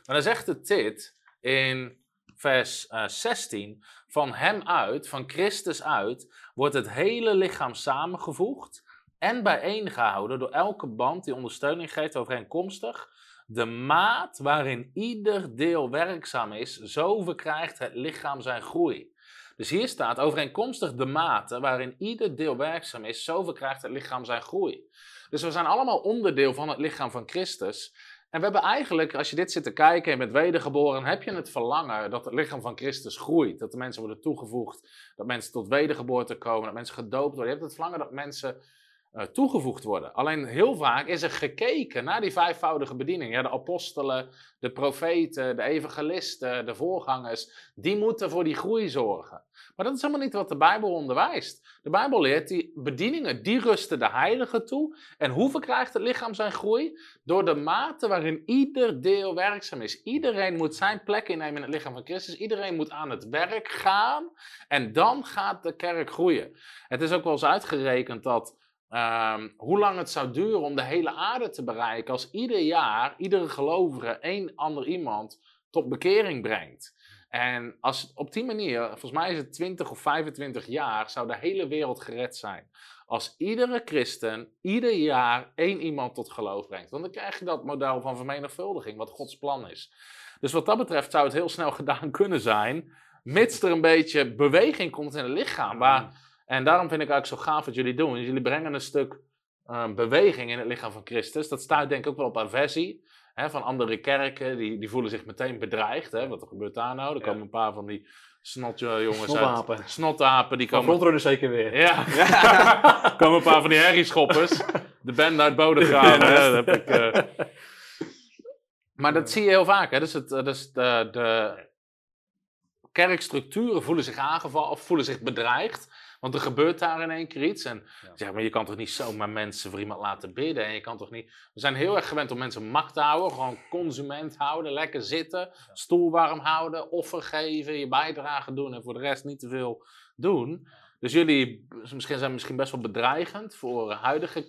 B: Maar dan zegt het dit in vers eh, 16. Van hem uit, van Christus uit, wordt het hele lichaam samengevoegd en bijeengehouden door elke band die ondersteuning geeft overeenkomstig. De maat waarin ieder deel werkzaam is, zo verkrijgt het lichaam zijn groei. Dus hier staat overeenkomstig de mate waarin ieder deel werkzaam is, zo verkrijgt het lichaam zijn groei. Dus we zijn allemaal onderdeel van het lichaam van Christus. En we hebben eigenlijk, als je dit zit te kijken en bent wedergeboren, heb je het verlangen dat het lichaam van Christus groeit. Dat de mensen worden toegevoegd, dat mensen tot wedergeboorte komen, dat mensen gedoopt worden. Je hebt het verlangen dat mensen toegevoegd worden. Alleen heel vaak is er gekeken naar die vijfvoudige bediening. Ja, de apostelen, de profeten, de evangelisten, de voorgangers, die moeten voor die groei zorgen. Maar dat is helemaal niet wat de Bijbel onderwijst. De Bijbel leert die bedieningen, die rusten de heiligen toe. En hoe verkrijgt het lichaam zijn groei? Door de mate waarin ieder deel werkzaam is. Iedereen moet zijn plek innemen in het lichaam van Christus. Iedereen moet aan het werk gaan. En dan gaat de kerk groeien. Het is ook wel eens uitgerekend dat ehm, hoe lang het zou duren om de hele aarde te bereiken als ieder jaar iedere gelovige één ander iemand tot bekering brengt. En als op die manier, volgens mij is het 20 of 25 jaar, zou de hele wereld gered zijn. Als iedere christen ieder jaar één iemand tot geloof brengt. Want dan krijg je dat model van vermenigvuldiging, wat Gods plan is. Dus wat dat betreft zou het heel snel gedaan kunnen zijn, mits er een beetje beweging komt in het lichaam. Maar, en daarom vind ik eigenlijk zo gaaf wat jullie doen. Jullie brengen een stuk eh, beweging in het lichaam van Christus. Dat staat denk ik ook wel op aversie hè, van andere kerken. Die, die voelen zich meteen bedreigd. Hè? Wat er gebeurt daar nou? Er komen een paar van die snotjongens
C: Snotapen.
B: uit. Snotapen. Die komen
C: zeker weer.
B: ja. er komen een paar van die herrieschoppers. De band uit Bodegraven. heb ik, eh. Maar dat zie je heel vaak. Hè. Dus, het, eh, dus de, de kerkstructuren voelen zich aangevallen of voelen zich bedreigd. Want er gebeurt daar in één keer iets. En
C: Ja.
B: zeg maar, je kan toch niet zomaar mensen voor iemand laten bidden. En je kan toch niet... We zijn heel erg gewend om mensen macht te houden. Gewoon consument houden, lekker zitten. Stoel warm houden, offer geven, je bijdrage doen. En voor de rest niet te veel doen. Dus jullie misschien zijn misschien best wel bedreigend voor huidige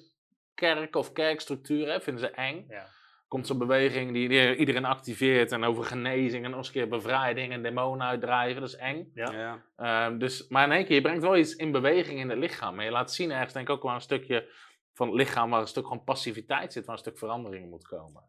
B: kerken of kerkstructuren. Vinden ze eng.
C: Ja.
B: Komt zo'n beweging die, iedereen activeert en over genezing en nog eens een keer bevrijding en demonen uitdrijven. Dat is eng.
C: Ja.
E: Ja.
B: Ehm, dus, maar in één keer, je brengt wel iets in beweging in het lichaam. En je laat zien ergens denk ik ook wel een stukje van het lichaam waar een stuk gewoon passiviteit zit, waar een stuk verandering moet komen.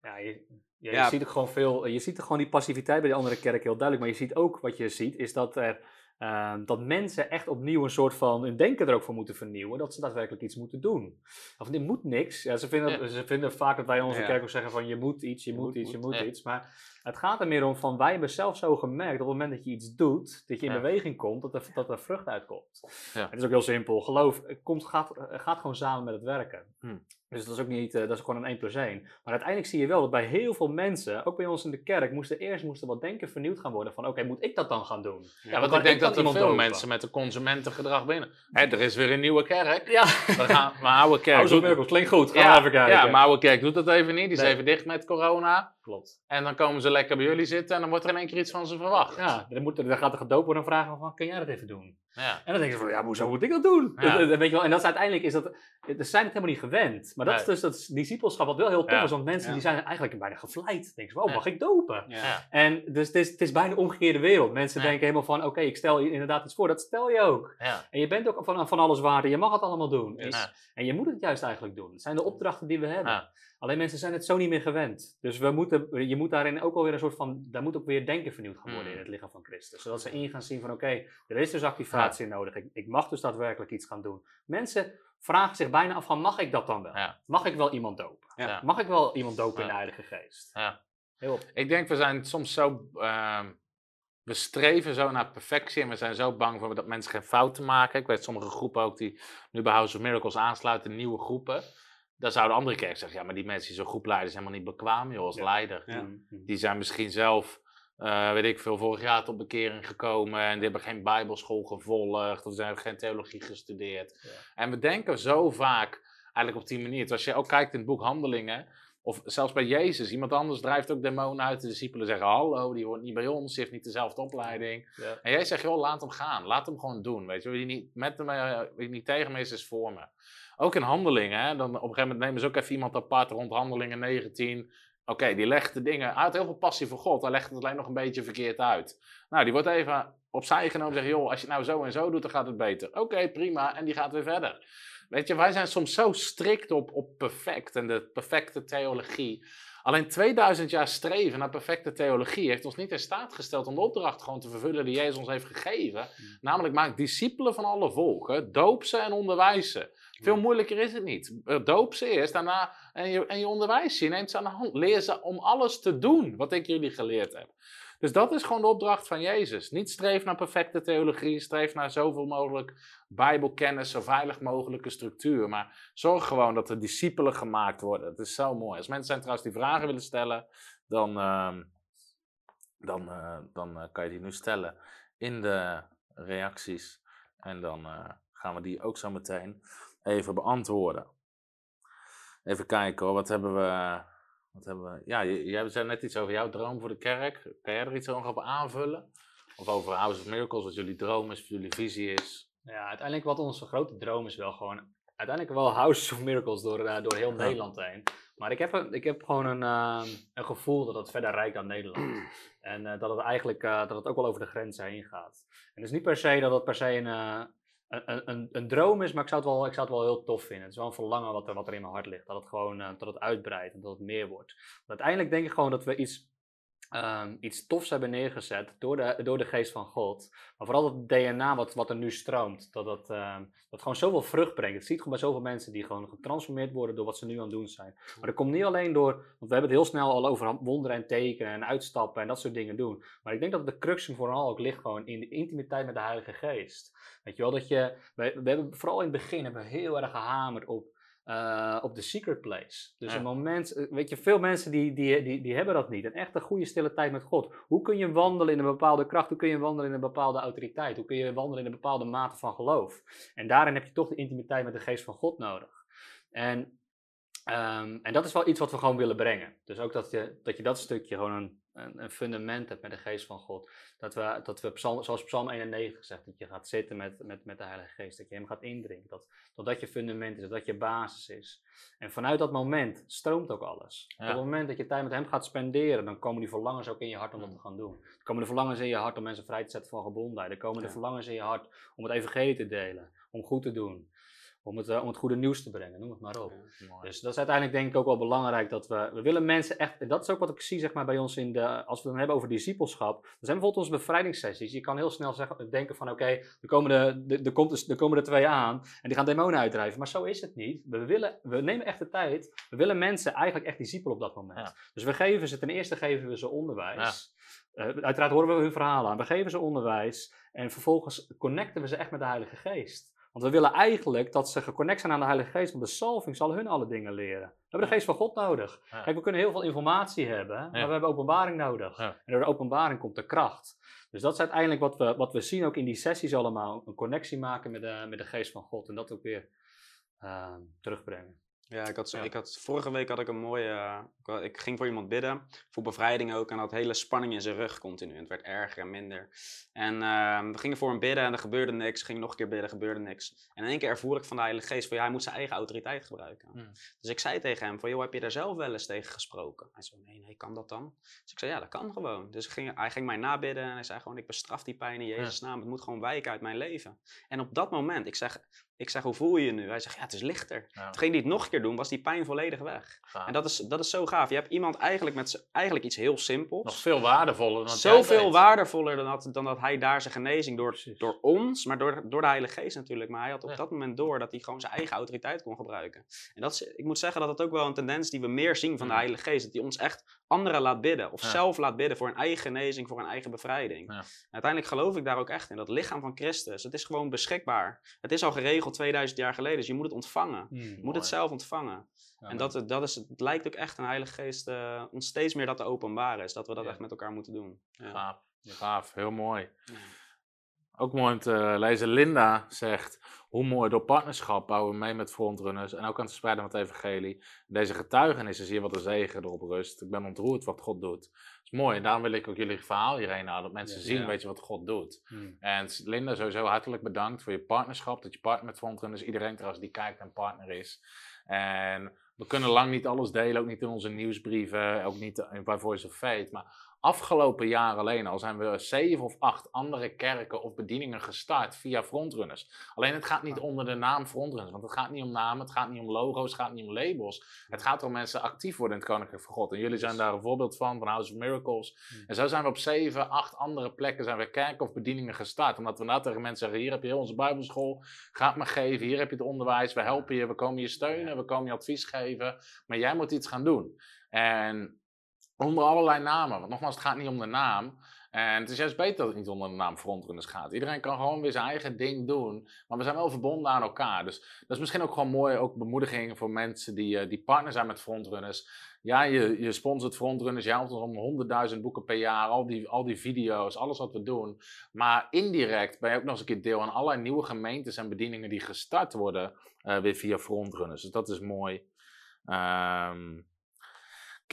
C: Ja, je, ja,
E: Ja.
C: je ziet ook gewoon veel. Je ziet er gewoon die passiviteit bij de andere kerk heel duidelijk. Maar je ziet ook wat je ziet, is dat er. Ehm, dat mensen echt opnieuw een soort van hun denken er ook voor moeten vernieuwen. Dat ze daadwerkelijk iets moeten doen. Of dit moet niks. Ja, ze, vinden,
B: Ja.
C: ze vinden vaak dat wij in onze
E: Ja.
C: kerk ook zeggen van je moet iets, je, moet,
E: moet,
C: iets, je
E: moet.
C: iets. Maar het gaat er meer om van wij hebben zelf zo gemerkt dat op het moment dat je iets doet, dat je in beweging komt, dat er, dat er vrucht uitkomt.
B: Ja.
C: Het is ook heel simpel. Geloof komt, gaat, gaat gewoon samen met het werken.
B: Hm.
C: Dus dat is ook niet, eh, dat is gewoon een 1 plus 1. Maar uiteindelijk zie je wel dat bij heel veel mensen, ook bij ons in de kerk, moesten eerst moesten wat denken vernieuwd gaan worden van oké, moet ik dat dan gaan doen?
B: Ja, want ik denk dat er veel
C: dopen.
B: mensen met een consumentengedrag binnen. Hè, er is weer een nieuwe kerk.
C: Ja,
B: We gaan, mijn oude kerk.
C: House of
B: doet-
C: Miracles, klinkt goed. Gaan
B: ja,
C: we even kijken.
B: ja, mijn oude kerk doet dat even niet. Die is
C: Nee.
B: even dicht met corona.
C: Klopt.
B: En dan komen ze lekker bij jullie zitten en dan wordt er in één keer iets van ze verwacht.
C: Ja, dan, moet, er- dan gaat er gedoopt worden en vragen van, kan jij dat even doen?
B: Ja.
C: En dan denken ze van, ja, hoezo moet ik dat doen?
B: Ja.
C: Dat- dat- weet je wel, en dat is uiteindelijk, is dat, ze zijn het helemaal niet gewend. Maar dat is dus dat discipelschap wat wel heel tof
B: Ja.
C: is, want mensen
E: Ja.
C: die zijn eigenlijk bijna gevleid. Denken ze, oh,
B: Ja.
C: mag ik dopen? En dus het is, het is bijna een omgekeerde wereld. Mensen
B: Ja.
C: denken helemaal van, oké, ik stel je inderdaad iets voor. Dat stel je ook.
B: Ja.
C: En je bent ook van, van alles waard en je mag het allemaal doen. En je moet het juist eigenlijk doen. Het zijn de opdrachten die we hebben. Alleen mensen zijn het zo niet meer gewend. Dus we moeten, je moet daarin ook alweer een soort van, daar moet ook weer denken vernieuwd gaan worden in het lichaam van Christus. Zodat ze in gaan zien van, oké, er is dus activatie nodig. Ik, ik mag dus daadwerkelijk iets gaan doen. Mensen vragen zich bijna af van, mag ik dat dan wel?
B: Ja.
C: Mag ik wel iemand dopen?
B: Ja.
C: Mag ik wel iemand dopen in de. Heilige Geest?
B: Ja.
C: Heel op.
B: Ik denk, we zijn soms zo. ehm, we streven zo naar perfectie en we zijn zo bang voor dat mensen geen fouten maken. Ik weet sommige groepen ook die nu bij House of Miracles aansluiten, nieuwe groepen. Dan zou de andere kerk zeggen: ja, maar die mensen die zo'n groep leiden zijn helemaal niet bekwaam, joh, als
C: Ja.
B: leider.
E: Ja.
C: Mm, mm.
B: Die zijn misschien zelf, eh, weet ik veel, vorig jaar tot bekering gekomen en die hebben geen Bijbelschool gevolgd of ze hebben geen theologie gestudeerd.
C: Ja.
B: En we denken zo vaak eigenlijk op die manier. Als je ook kijkt in het boek Handelingen, of zelfs bij Jezus, iemand anders drijft ook demonen uit. De discipelen zeggen: Hallo, die hoort niet bij ons, die heeft niet dezelfde opleiding.
C: Ja.
B: En jij zegt: Joh, laat hem gaan, laat hem gewoon doen. Weet je, wie niet met hem, eh, wie niet tegen me is, is voor me. Ook in handelingen, hè, dan op een gegeven moment nemen ze ook even iemand apart rond handelingen 19. Oké, die legt de dingen, had heel veel passie voor God, hij legt het alleen nog een beetje verkeerd uit. Nou, die wordt even opzij genomen en zegt, joh, als je nou zo en zo doet, dan gaat het beter. Oké, prima, en die gaat weer verder. Weet je, wij zijn soms zo strikt op, op perfect en de perfecte theologie. Alleen 2000 jaar streven naar perfecte theologie heeft ons niet in staat gesteld om de opdracht gewoon te vervullen die Jezus ons heeft gegeven. Namelijk, maak discipelen van alle volken, doop ze en onderwijs ze. Veel moeilijker is het niet. Eh, Doop ze eerst, daarna en je, en je onderwijst ze. Je neemt ze aan de hand. Leer ze om alles te doen wat ik jullie geleerd heb. Dus dat is gewoon de opdracht van Jezus. Niet streef naar perfecte theologie, streef naar zoveel mogelijk Bijbelkennis, zo veilig mogelijke structuur. Maar zorg gewoon dat er discipelen gemaakt worden. Het is zo mooi. Als mensen zijn trouwens die vragen willen stellen, dan, ehm, dan, eh, dan eh, kan je die nu stellen in de reacties. En dan eh, gaan we die ook zo meteen even beantwoorden. Even kijken hoor, wat hebben we. Wat hebben we? Ja, jij zei net iets over jouw droom voor de kerk. Kan jij er iets nog op aanvullen? Of over House of Miracles, wat jullie droom is, wat jullie visie is?
C: Ja, uiteindelijk wat onze grote droom is wel gewoon uiteindelijk wel Houses of Miracles door, eh, door heel
B: Ja.
C: Nederland heen. Maar ik heb, een, ik heb gewoon een, ehm, een gevoel dat het verder rijkt dan Nederland. En eh, dat het eigenlijk eh, dat het ook wel over de grenzen heen gaat. En het is niet per se dat het per se een, een, een, droom is, maar ik zou, het wel, ik zou het wel heel tof vinden. Het is wel een verlangen wat er, wat er in mijn hart ligt. Dat het gewoon eh, dat het uitbreidt en dat het meer wordt. Want uiteindelijk denk ik gewoon dat we iets, ehm, iets tofs hebben neergezet door de, door de geest van God. Maar vooral dat DNA wat, wat er nu stroomt, dat dat, ehm, dat gewoon zoveel vrucht brengt. Het ziet gewoon bij zoveel mensen die gewoon getransformeerd worden door wat ze nu aan het doen zijn. Maar dat komt niet alleen door, want we hebben het heel snel al over wonderen en tekenen en uitstappen en dat soort dingen doen. Maar ik denk dat de crux vooral ook ligt gewoon in de intimiteit met de Heilige Geest. Weet je wel, dat je, we, we hebben vooral in het begin hebben we heel erg gehamerd op, eh, op de secret place. Dus
B: Ja.
C: een moment, eh, weet je, veel mensen die, die, die, die hebben dat niet. Een echte goede stille tijd met God. Hoe kun je wandelen in een bepaalde kracht? Hoe kun je wandelen in een bepaalde autoriteit? Hoe kun je wandelen in een bepaalde mate van geloof? En daarin heb je toch de intimiteit met de geest van God nodig. En, ehm, en dat is wel iets wat we gewoon willen brengen. Dus ook dat je dat, je dat stukje gewoon een, een, een fundament hebt met de geest van God. Dat we, dat we psalm, zoals Psalm 91 zegt, dat je gaat zitten met, met, met de Heilige Geest. Dat je hem gaat indringen. Dat, dat dat je fundament is, dat dat je basis is. En vanuit dat moment stroomt ook alles.
B: Ja.
C: Op het moment dat je tijd met hem gaat spenderen, dan komen die verlangens ook in je hart om dat
B: Mm.
C: te gaan doen. Dan komen de verlangens in je hart om mensen vrij te zetten van gebondenheid. Dan komen de
E: Ja.
C: verlangens in je hart om het evangelie te delen. Om goed te doen. Om het, eh, om het goede nieuws te brengen, noem het maar op. Dus dat is uiteindelijk denk ik ook wel belangrijk dat we, we willen mensen echt, en dat is ook wat ik zie zeg maar bij ons in de, als we het dan hebben over discipelschap, dan zijn bijvoorbeeld onze bevrijdingssessies. Je kan heel snel zeggen, denken van oké, er, komen de, de, er, komt er komen er twee aan en die gaan demonen uitdrijven. Maar zo is het niet. We, willen, we nemen echt de tijd, we willen mensen eigenlijk echt discipelen op dat moment.
B: Ja.
C: Dus we geven ze, ten eerste geven we ze onderwijs. Eh, uiteraard horen we hun verhalen aan, we geven ze onderwijs en vervolgens connecten we ze echt met de Heilige Geest. Want we willen eigenlijk dat ze geconnect zijn aan de Heilige Geest, want de salving zal hun alle dingen leren. We hebben de geest van God nodig.
B: Ja.
C: Kijk, we kunnen heel veel informatie hebben, maar
B: Ja.
C: we hebben openbaring nodig.
B: Ja.
C: En door de openbaring komt de kracht. Dus dat is uiteindelijk wat we, wat we zien ook in die sessies allemaal. Een connectie maken met de, met de geest van God en dat ook weer ehm, terugbrengen.
E: Ja, ik had, zo,
B: Ja.
E: ik had, vorige week had ik een mooie. ik ging voor iemand bidden, voor bevrijding ook. En had hele spanning in zijn rug continu. Het werd erger en minder. En ehm, we gingen voor hem bidden en er gebeurde niks. Ging nog een keer bidden, gebeurde niks. En in één keer ervoer ik van de Heilige Geest van ja, hij moet zijn eigen autoriteit gebruiken.
B: Hmm.
E: Dus ik zei tegen hem van joh, heb je daar zelf wel eens tegen gesproken? Hij zei nee, nee, kan dat dan? Dus ik zei ja, dat kan gewoon. Dus ik ging, hij ging mij nabidden en hij zei gewoon ik bestraf die pijn in Jezus' naam. Het moet gewoon wijken uit mijn leven. En op dat moment, ik zeg, ik zeg hoe voel je je nu? Hij zegt ja, het is lichter.
B: Ja.
E: Toen ging hij het nog een keer doen, was die pijn volledig weg. En dat is, dat is zo gaaf. Je hebt iemand eigenlijk met eigenlijk iets heel simpels.
B: Nog veel waardevoller dan jij
E: Zoveel waardevoller dan dat, dan dat hij daar zijn genezing door,
C: Precies.
E: door ons, maar door, door de Heilige Geest natuurlijk. Maar hij had op
B: Ja.
E: dat moment door dat hij gewoon zijn eigen autoriteit kon gebruiken. En dat is, ik moet zeggen dat dat ook wel een tendens die we meer zien van de
B: Mm.
E: Heilige Geest. Dat hij ons echt anderen laat bidden. Of
B: Ja.
E: zelf laat bidden voor een eigen genezing, voor een eigen bevrijding.
B: Ja.
E: Uiteindelijk geloof ik daar ook echt in. Dat lichaam van Christus, het is gewoon beschikbaar. Het is al geregeld 2000 jaar geleden, dus je moet het ontvangen. Je moet het zelf ontvangen.
B: Ja,
E: en dat, dat is, het lijkt ook echt een Heilige Geest eh, ons steeds meer dat te openbaren is. Dat we dat echt met elkaar moeten doen. Ja.
B: Gaaf, gaaf, heel mooi. Ook mooi om te lezen. Linda zegt, hoe mooi door partnerschap bouwen we mee met frontrunners en ook aan het verspreiden van het evangelie. Deze getuigenissen zie je wat een zegen erop rust. Ik ben ontroerd wat God doet. Dat is mooi en daarom wil ik ook jullie verhaal hierheen halen, dat mensen
C: Ja.
B: zien,
C: Ja.
B: weet je, wat God doet.
C: Hmm.
B: En Linda, sowieso hartelijk bedankt voor je partnerschap, dat je partner met frontrunners, iedereen trouwens die kijkt en partner is. En we kunnen lang niet alles delen, ook niet in onze nieuwsbrieven, ook niet bij Voice of Faith, maar afgelopen jaar alleen al zijn we zeven of acht andere kerken of bedieningen gestart via frontrunners. Alleen het gaat niet onder de naam frontrunners, want het gaat niet om namen, het gaat niet om logo's, het gaat niet om labels. Het gaat om mensen actief worden in het Koninkrijk van God. En jullie zijn daar een voorbeeld van, van House of Miracles.
C: Hmm.
B: En zo zijn we op zeven, acht andere plekken zijn we kerken of bedieningen gestart. Omdat we nou tegen mensen zeggen, hier heb je heel onze bijbelschool, ga het maar geven, hier heb je het onderwijs, we helpen je, we komen je steunen, we komen je advies geven. Maar jij moet iets gaan doen. En onder allerlei namen. Want nogmaals, het gaat niet om de naam. En het is juist beter dat het niet onder de naam Frontrunners gaat. Iedereen kan gewoon weer zijn eigen ding doen. Maar we zijn wel verbonden aan elkaar. Dus dat is misschien ook gewoon mooi, ook bemoediging voor mensen die, eh, die partner zijn met Frontrunners. Ja, je, je sponsort Frontrunners, je helpt ons om 100.000 boeken per jaar, al die, al die video's, alles wat we doen. Maar indirect ben je ook nog eens een keer deel aan allerlei nieuwe gemeentes en bedieningen die gestart worden eh, weer via Frontrunners. Dus dat is mooi. Ehm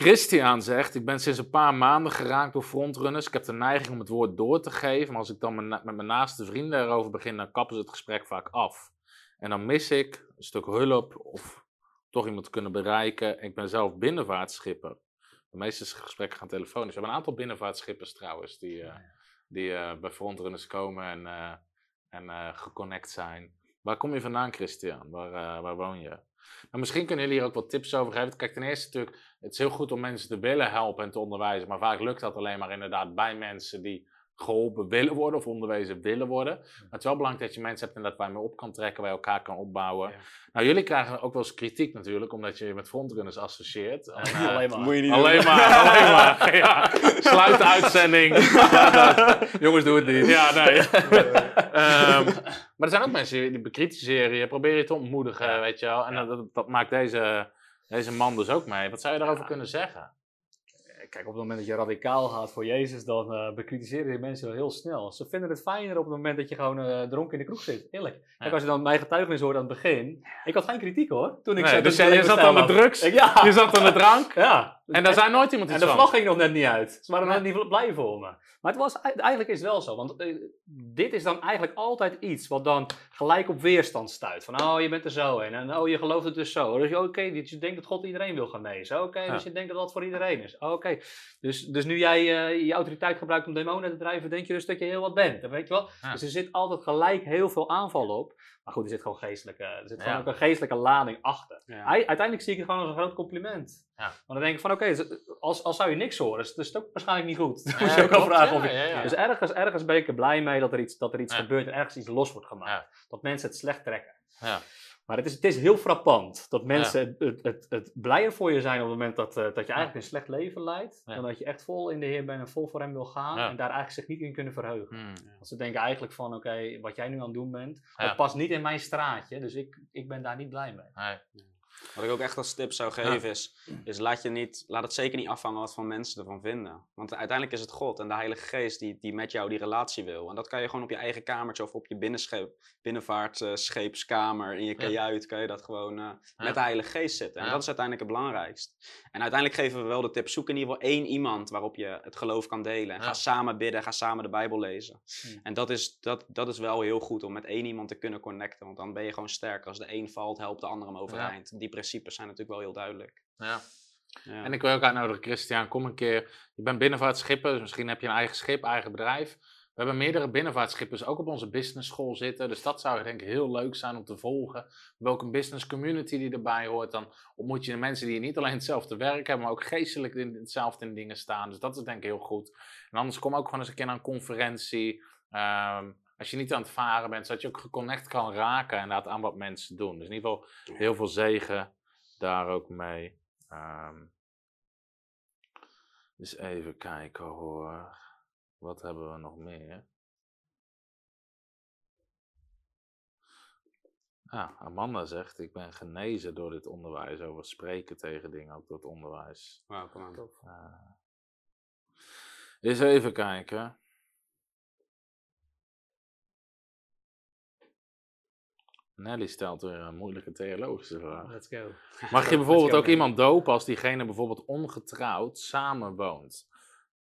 B: Christian zegt, ik ben sinds een paar maanden geraakt door frontrunners. Ik heb de neiging om het woord door te geven, maar als ik dan met, mijn naaste vrienden erover begin, dan kappen ze het gesprek vaak af. En dan mis ik een stuk hulp of toch iemand kunnen bereiken. Ik ben zelf binnenvaartschipper. De meeste gesprekken gaan telefonisch. We hebben een aantal binnenvaartschippers trouwens, die, eh, die eh, bij frontrunners komen en, eh, en geconnect zijn. Waar kom je vandaan, Christian? Waar, waar woon je? Nou, misschien kunnen jullie hier ook wat tips over geven. Kijk, ten eerste natuurlijk, het is heel goed om mensen te willen helpen en te onderwijzen. Maar vaak lukt dat alleen maar inderdaad bij mensen die geholpen willen worden of onderwezen willen worden. Maar het is wel belangrijk dat je mensen hebt inderdaad waar je mee op kan trekken, waar je elkaar kan opbouwen.
E: Ja.
B: Nou, jullie krijgen ook wel eens kritiek natuurlijk, omdat je je met frontrunners associeert. En, eh,
C: Alleen maar.
E: Moet je niet
B: Alleen maar, alleen maar. Ja. Sluit de uitzending. Jongens, doe het niet. Ja, nee. Ehm, maar er zijn ook mensen die bekritiseren je, probeer je te ontmoedigen, weet je wel. En dat, dat maakt deze, deze man dus ook mee. Wat zou je daarover kunnen zeggen?
C: Kijk, op het moment dat je radicaal gaat voor Jezus, dan eh bekritiseren die mensen wel heel snel. Ze vinden het fijner op het moment dat je gewoon eh, dronken in de kroeg zit. Eerlijk. Kijk, als je dan mijn getuigenis hoort aan het begin. Ik had geen kritiek hoor. Toen ik
B: Nee,
C: zei
B: dus je zat aan de
C: had.
B: drugs?
C: Ik- Ja.
B: Je zat aan de drank
C: ja.
B: En daar zei nooit iemand
C: En
B: iets
C: de
B: van.
C: vlag ging nog net niet uit. Ze waren net niet blij voor me. Maar het was, eigenlijk is het wel zo. Want eh, dit is dan eigenlijk altijd iets wat dan gelijk op weerstand stuit. Van, oh, je bent er zo in. En oh, je gelooft het dus zo. Dus je- oké, dus je denkt dat God iedereen wil genezen. Oké,
B: Ja.
C: dus je denkt dat dat voor iedereen is. Oké. Dus, dus nu jij eh, je autoriteit gebruikt om demonen te drijven, denk je dus dat je heel wat bent. Dat weet je wel?
B: Ja.
C: Dus er zit altijd gelijk heel veel aanval op. Maar goed, er zit gewoon geestelijke, er zit gewoon
B: Ja.
C: ook een geestelijke lading achter.
E: Ja.
C: Uiteindelijk zie ik het gewoon als een groot compliment.
B: Ja.
C: Want dan denk ik van, oké, als, als zou je niks horen, is is het ook waarschijnlijk niet goed. Dan
B: Ja,
C: moet je ook afvragen
B: ja,
C: of je...
B: ja, ja.
C: Dus ergens, ergens ben ik er blij mee dat er iets, dat er iets
B: Ja.
C: gebeurt en ergens iets los wordt gemaakt.
B: Ja.
C: Dat mensen het slecht trekken.
B: Ja.
C: Maar het is, het is heel frappant dat mensen het, het, het, het blijer voor je zijn op het moment dat, eh, dat je eigenlijk een slecht leven leidt. Dan dat je echt vol in de Heer bent en vol voor hem wil gaan. En daar eigenlijk zich niet in kunnen verheugen. Want ze denken eigenlijk van, oké, wat jij nu aan het doen bent, dat past niet in mijn straatje. Dus ik, ik ben daar niet blij mee.
E: Wat ik ook echt als tip zou geven is, is laat, je niet, laat het zeker niet afhangen wat van mensen ervan vinden. Want uiteindelijk is het God en de Heilige Geest die, die met jou die relatie wil. En dat kan je gewoon op je eigen kamertje of op je binnenscheep, binnenvaartscheepskamer, in je kajuit, kan je dat gewoon eh, met de Heilige Geest zitten. En dat is uiteindelijk het belangrijkst. En uiteindelijk geven we wel de tip, zoek in ieder geval één iemand waarop je het geloof kan delen. En. Ga samen bidden, ga samen de Bijbel lezen.
C: Hmm.
E: En dat is, dat, dat is wel heel goed om met één iemand te kunnen connecten. Want dan ben je gewoon sterker. Als de een valt, helpt de ander hem overeind. Die principes zijn natuurlijk wel heel duidelijk.
B: Ja.
E: Ja.
B: En ik wil ook uitnodigen, Christian, kom een keer. Je bent binnenvaartschipper, dus misschien heb je een eigen schip, eigen bedrijf. We hebben meerdere binnenvaartschippers ook op onze business school zitten. Dus dat zou denk ik heel leuk zijn om te volgen. We hebben ook een business community die erbij hoort. Dan ontmoet je de mensen die niet alleen hetzelfde werk hebben, maar ook geestelijk in, hetzelfde in dingen staan. Dus dat is denk ik heel goed. En anders kom ook gewoon eens een keer naar een conferentie. Ehm, als je niet aan het varen bent, zodat je ook geconnect kan raken inderdaad aan wat mensen doen. Dus in ieder geval heel veel zegen daar ook mee. Ehm dus even kijken hoor. Wat hebben we nog meer? Ah, Amanda zegt, ik ben genezen door dit onderwijs, over spreken tegen dingen, ook door het onderwijs.
E: Wauw, kom aan.
B: Uh, eens even kijken. Nelly stelt weer een moeilijke theologische vraag.
C: Let's go.
B: Mag je bijvoorbeeld ook
C: man.
B: iemand dopen als diegene bijvoorbeeld ongetrouwd samenwoont?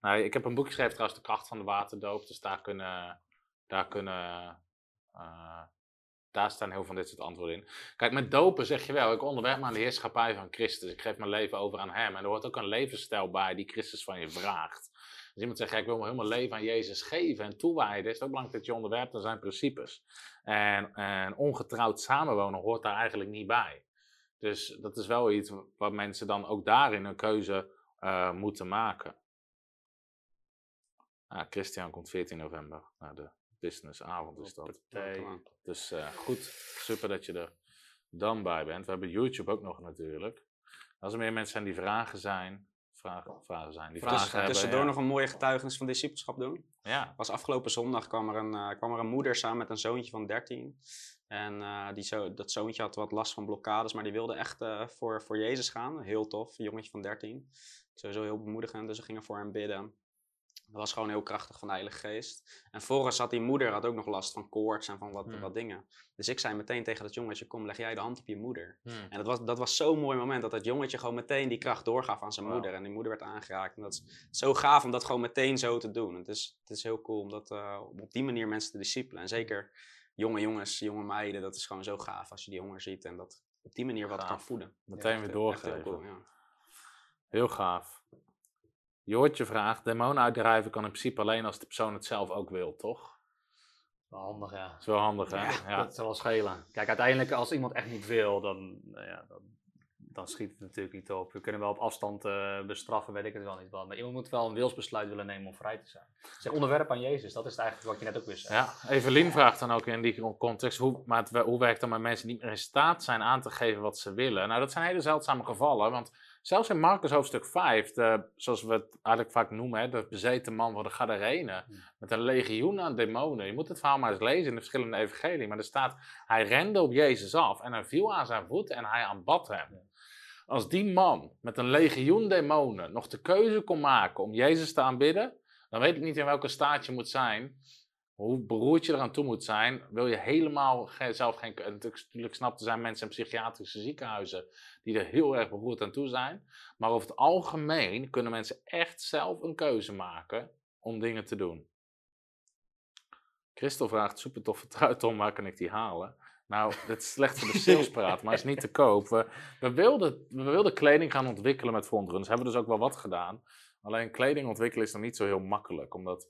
B: Nou, ik heb een boek geschreven trouwens, De Kracht van de Waterdoop. Dus daar kunnen, daar kunnen, eh, daar staan heel veel van dit soort antwoorden in. Kijk, met dopen zeg je wel, ik onderwerp me aan de heerschappij van Christus. Ik geef mijn leven over aan hem. En er hoort ook een levensstijl bij die Christus van je vraagt. Dus iemand zegt, ja, ik wil me helemaal leven aan Jezus geven en toewijden. Is het ook belangrijk dat je onderwerpt aan zijn principes. En, en ongetrouwd samenwonen hoort daar eigenlijk niet bij. Dus dat is wel iets waar mensen dan ook daarin een keuze eh, moeten maken. Ah, Christian komt 14 november naar de businessavond is dat. Dus eh, goed, super dat je er dan bij bent. We hebben YouTube ook nog natuurlijk. Als er meer mensen zijn die vragen zijn, vragen, vragen zijn, die vragen
E: tussendoor nog een mooie getuigenis van discipelschap doen.
B: Ja,
E: was afgelopen zondag kwam er een, eh, kwam er een moeder samen met een zoontje van 13. En eh, die zo, dat zoontje had wat last van blokkades, maar die wilde echt eh, voor, voor Jezus gaan. Heel tof, een jongetje van 13. Sowieso heel bemoedigend, dus we gingen voor hem bidden. Dat was gewoon heel krachtig van de Heilige Geest. En volgens had die moeder had ook nog last van koorts en van wat,
B: Hmm.
E: wat dingen. Dus ik zei meteen tegen dat jongetje, kom leg jij de hand op je moeder.
B: Hmm.
E: En dat was, dat was zo'n mooi moment dat dat jongetje gewoon meteen die kracht doorgaf aan zijn moeder. En die moeder werd aangeraakt. En dat is zo gaaf om dat gewoon meteen zo te doen. Het is, het is heel cool om dat, eh, op die manier mensen te discipelen. En zeker jonge jongens, jonge meiden, dat is gewoon zo gaaf als je die honger ziet en dat op die manier wat
B: Gaaf.
E: kan voeden.
B: Meteen weer doorgeven.
E: heel cool, ja.
B: Heel gaaf. Joortje vraagt, demonen uitdrijven kan in principe alleen als de persoon het zelf ook wil, toch?
C: Wel handig, ja.
B: Dat is wel handig, hè? Ja.
C: Dat zal wel schelen. Kijk, uiteindelijk als iemand echt niet wil, dan, nou ja, dan, dan schiet het natuurlijk niet op. We kunnen wel op afstand eh, bestraffen, weet ik het wel niet wat. Maar iemand moet wel een wilsbesluit willen nemen om vrij te zijn. Zeg onderwerp aan Jezus, dat is het eigenlijk wat je net ook weer zei.
B: Ja, Evelien vraagt dan ook in die context, hoe, maar het, hoe werkt dan met mensen die niet meer in staat zijn aan te geven wat ze willen? Nou, dat zijn hele zeldzame gevallen, want zelfs in Marcus hoofdstuk 5, de, zoals we het eigenlijk vaak noemen, hè, de bezeten man van de Gadarene,
C: Hmm.
B: met een legioen aan demonen. Je moet het verhaal maar eens lezen in de verschillende evangelieën, maar er staat, hij rende op Jezus af en hij viel aan zijn voeten en hij aanbad hem. Als die man met een legioen demonen nog de keuze kon maken om Jezus te aanbidden, dan weet ik niet in welke staat je moet zijn hoe beroerd je eraan toe moet zijn, wil je helemaal zelf geen... en Natuurlijk snap, er zijn mensen in psychiatrische ziekenhuizen die er heel erg beroerd aan toe zijn. Maar over het algemeen kunnen mensen echt zelf een keuze maken om dingen te doen. Christel vraagt, super toffe Tom, waar kan ik die halen? Nou, dat is slecht voor de salespraat, maar is niet te koop. We, we, wilden, we wilden kleding gaan ontwikkelen met frontruns. Hebben dus ook wel wat gedaan. Alleen kleding ontwikkelen is nog niet zo heel makkelijk, omdat...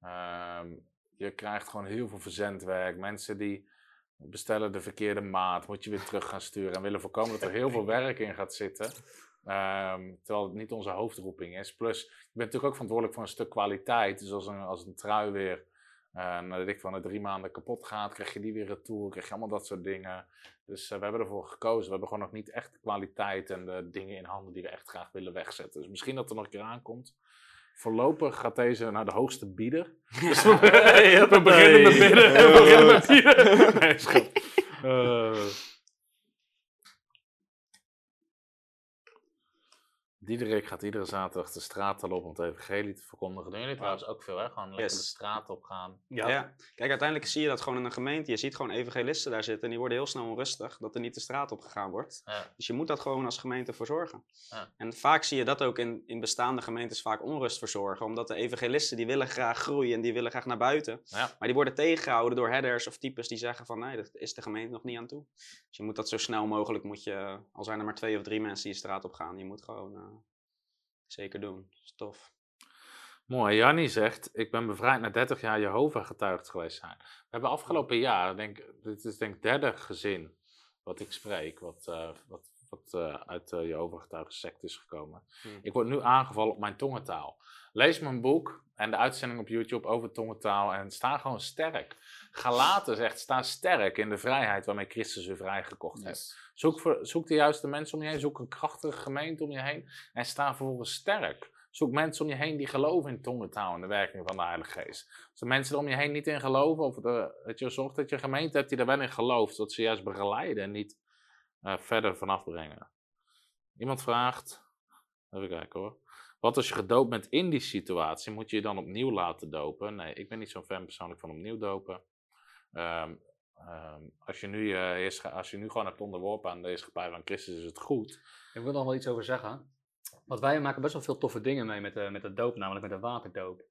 B: ehm, je krijgt gewoon heel veel verzendwerk. Mensen die bestellen de verkeerde maat, moet je weer terug gaan sturen. En willen voorkomen dat er heel veel werk in gaat zitten. Ehm, terwijl het niet onze hoofdroeping is. Plus, je bent natuurlijk ook verantwoordelijk voor een stuk kwaliteit. Dus als een, als een trui weer, eh nou, weet ik van, de drie maanden kapot gaat, krijg je die weer retour, krijg je allemaal dat soort dingen. Dus eh, we hebben ervoor gekozen. We hebben gewoon nog niet echt de kwaliteit en de dingen in handen die we echt graag willen wegzetten. Dus misschien dat er nog een keer aankomt. Voorlopig gaat deze naar de hoogste bieder. Dus we, we beginnen met bidden en we beginnen met bieden. Nee, schat. Eh. Diederik gaat iedere zaterdag de straat al op om het evangelie te verkondigen. Doen jullie trouwens ook veel, hè? Gewoon lekker
E: Yes.
B: de straat op gaan.
E: Ja. Kijk, uiteindelijk zie je dat gewoon in een gemeente. Je ziet gewoon evangelisten daar zitten en die worden heel snel onrustig dat er niet de straat op gegaan wordt.
B: Ja.
E: Dus je moet dat gewoon als gemeente voor zorgen.
B: Ja.
E: En vaak zie je dat ook in, in bestaande gemeentes vaak onrust verzorgen. Omdat de evangelisten die willen graag groeien en die willen graag naar buiten.
B: Ja.
E: Maar die worden tegengehouden door headers of types die zeggen van nee, dat is de gemeente nog niet aan toe. Dus je moet dat zo snel mogelijk, moet je, al zijn er maar twee of drie mensen die de straat op gaan, je moet gewoon eh, zeker doen. Dat is tof.
B: Mooi. Jannie zegt, ik ben bevrijd na 30 jaar Jehovah getuigd geweest zijn. We hebben afgelopen jaar, denk, dit is denk ik derde gezin wat ik spreek, wat, eh, wat, wat eh, uit de Jehovah getuigen sect is gekomen.
E: Hmm.
B: Ik word nu aangevallen op mijn tongentaal. Lees mijn boek en de uitzending op YouTube over tongentaal en sta gewoon sterk. Galaten zegt, sta sterk in de vrijheid waarmee Christus u vrijgekocht heeft. Zoek, voor, zoek de juiste mensen om je heen, zoek een krachtige gemeente om je heen en sta vervolgens sterk. Zoek mensen om je heen die geloven in tongentaal en de werking van de Heilige Geest. Als de mensen er om je heen niet in geloven, of de, dat je zorgt dat je een gemeente hebt die er wel in gelooft, dat ze juist begeleiden en niet eh, verder vanaf brengen. Iemand vraagt, even kijken hoor. Wat als je gedoopt bent in die situatie, moet je je dan opnieuw laten dopen? Nee, ik ben niet zo'n fan persoonlijk van opnieuw dopen. Ehm, ehm, als, je nu, eh, heerscha- als je nu gewoon hebt onderworpen aan de heerschappij van Christus, is het goed.
C: Ik wil nog wel iets over zeggen. Want wij maken best wel veel toffe dingen mee met de, met de doop, namelijk met de waterdoop.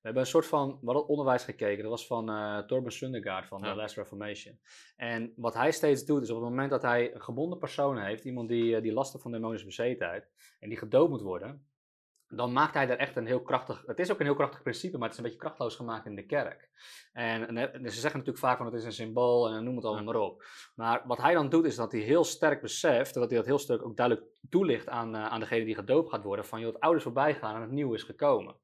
C: We hebben een soort van, we hadden onderwijs gekeken, dat was van eh Torben Sundergaard van
B: Ja.
C: de Last Reformation. En wat hij steeds doet, is op het moment dat hij een gebonden persoon heeft, iemand die, eh, die last heeft van demonische bezetenheid, en die gedoopt moet worden, dan maakt hij daar echt een heel krachtig, het is ook een heel krachtig principe, maar het is een beetje krachtloos gemaakt in de kerk. En, en, eh, ze zeggen natuurlijk vaak van het is een symbool en noem het allemaal maar op. Maar wat hij dan doet is dat hij heel sterk beseft, dat hij dat heel sterk ook duidelijk toelicht aan, eh, aan degene die gedoopt gaat worden, van joh, het oude is voorbij gaan en het nieuwe is gekomen.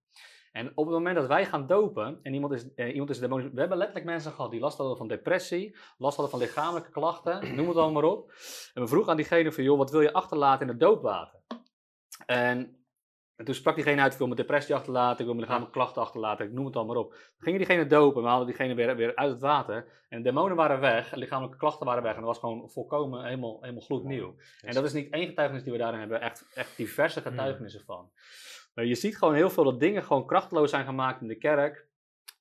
C: En op het moment dat wij gaan dopen en iemand is, eh, iemand is demonisch, we hebben letterlijk mensen gehad die last hadden van depressie, last hadden van lichamelijke klachten, noem het allemaal maar op. En we vroegen aan diegene van joh, wat wil je achterlaten in het doopwater? En en toen sprak diegene uit, ik wil mijn depressie achterlaten, ik wil mijn lichamelijke klachten achterlaten, ik noem het allemaal op. Dan gingen diegene dopen, we haalden diegene weer, weer uit het water. En de demonen waren weg, en lichamelijke klachten waren weg. En dat was gewoon volkomen helemaal, helemaal gloednieuw. En dat is niet één getuigenis die we daarin hebben, echt, echt diverse getuigenissen van. Maar je ziet gewoon heel veel dat dingen gewoon krachteloos zijn gemaakt in de kerk.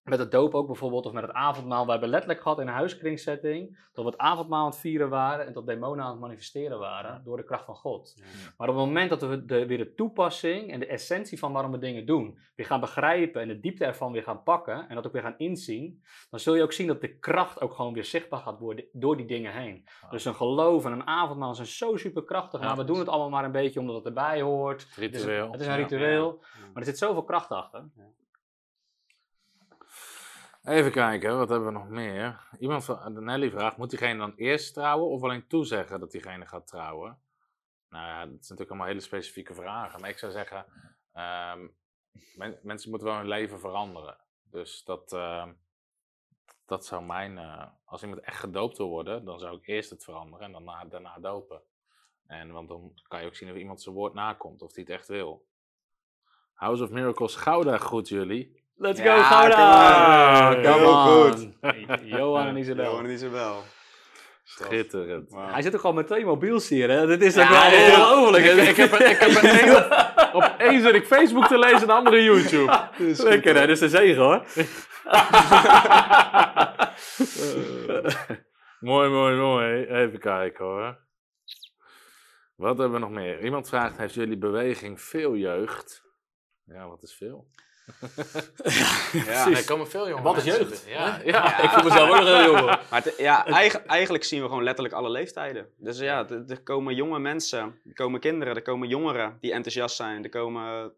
C: Met het doop ook bijvoorbeeld, of met het avondmaal. We hebben letterlijk gehad in een huiskringsetting dat we het avondmaal aan het vieren waren en dat demonen aan het manifesteren waren door de kracht van God. Maar op het moment dat we de, weer de toepassing en de essentie van waarom we dingen doen, weer gaan begrijpen en de diepte ervan weer gaan pakken en dat ook weer gaan inzien, dan zul je ook zien dat de kracht ook gewoon weer zichtbaar gaat worden door die dingen heen. Dus een geloof en een avondmaal zijn zo superkrachtig,
B: Ja.
C: maar we doen het allemaal maar een beetje omdat het erbij hoort. Het is,
B: Ritueel.
C: het is een
B: Ja.
C: ritueel, maar er zit zoveel kracht achter.
B: Even kijken, wat hebben we nog meer? Iemand van Nelly vraagt: moet diegene dan eerst trouwen of alleen toezeggen dat diegene gaat trouwen? Nou ja, dat zijn natuurlijk allemaal hele specifieke vragen. Maar ik zou zeggen: ehm, men- mensen moeten wel hun leven veranderen. Dus dat, ehm, dat zou mijn. eh, als iemand echt gedoopt wil worden, dan zou ik eerst het veranderen en daarna, daarna dopen. En want dan kan je ook zien of iemand zijn woord nakomt, of hij het echt wil. House of Miracles, Gouda groet jullie.
C: Let's
E: Ja,
C: go, Gouda!
E: kom maar.
C: Come
E: Heel
C: on. Johan en Isabel.
E: Johan en Isabel.
B: Schitterend.
C: Hij zit ook gewoon met twee mobiels hier, hè? Dit is
B: Ja,
C: ook wel ongelooflijk.
B: Ik, ik heb, ik heb één op, op één zit ik Facebook te lezen en de andere YouTube.
C: Lekker, hè? Dat is een zegen, hoor.
B: Mooi, mooi, mooi. Even kijken hoor. Wat hebben we nog meer? Iemand vraagt, heeft jullie beweging veel jeugd? Ja, wat is veel?
E: Ja.
B: Er komen veel jonge
C: Wat is jeugd?
B: Ja, ja.
E: Ja.
C: Ik voel mezelf ook nog heel jong.
E: Maar ja, eigen- eigenlijk zien we gewoon letterlijk alle leeftijden. Dus ja, er, er komen jonge mensen, er komen kinderen, er komen jongeren die enthousiast zijn. Er komen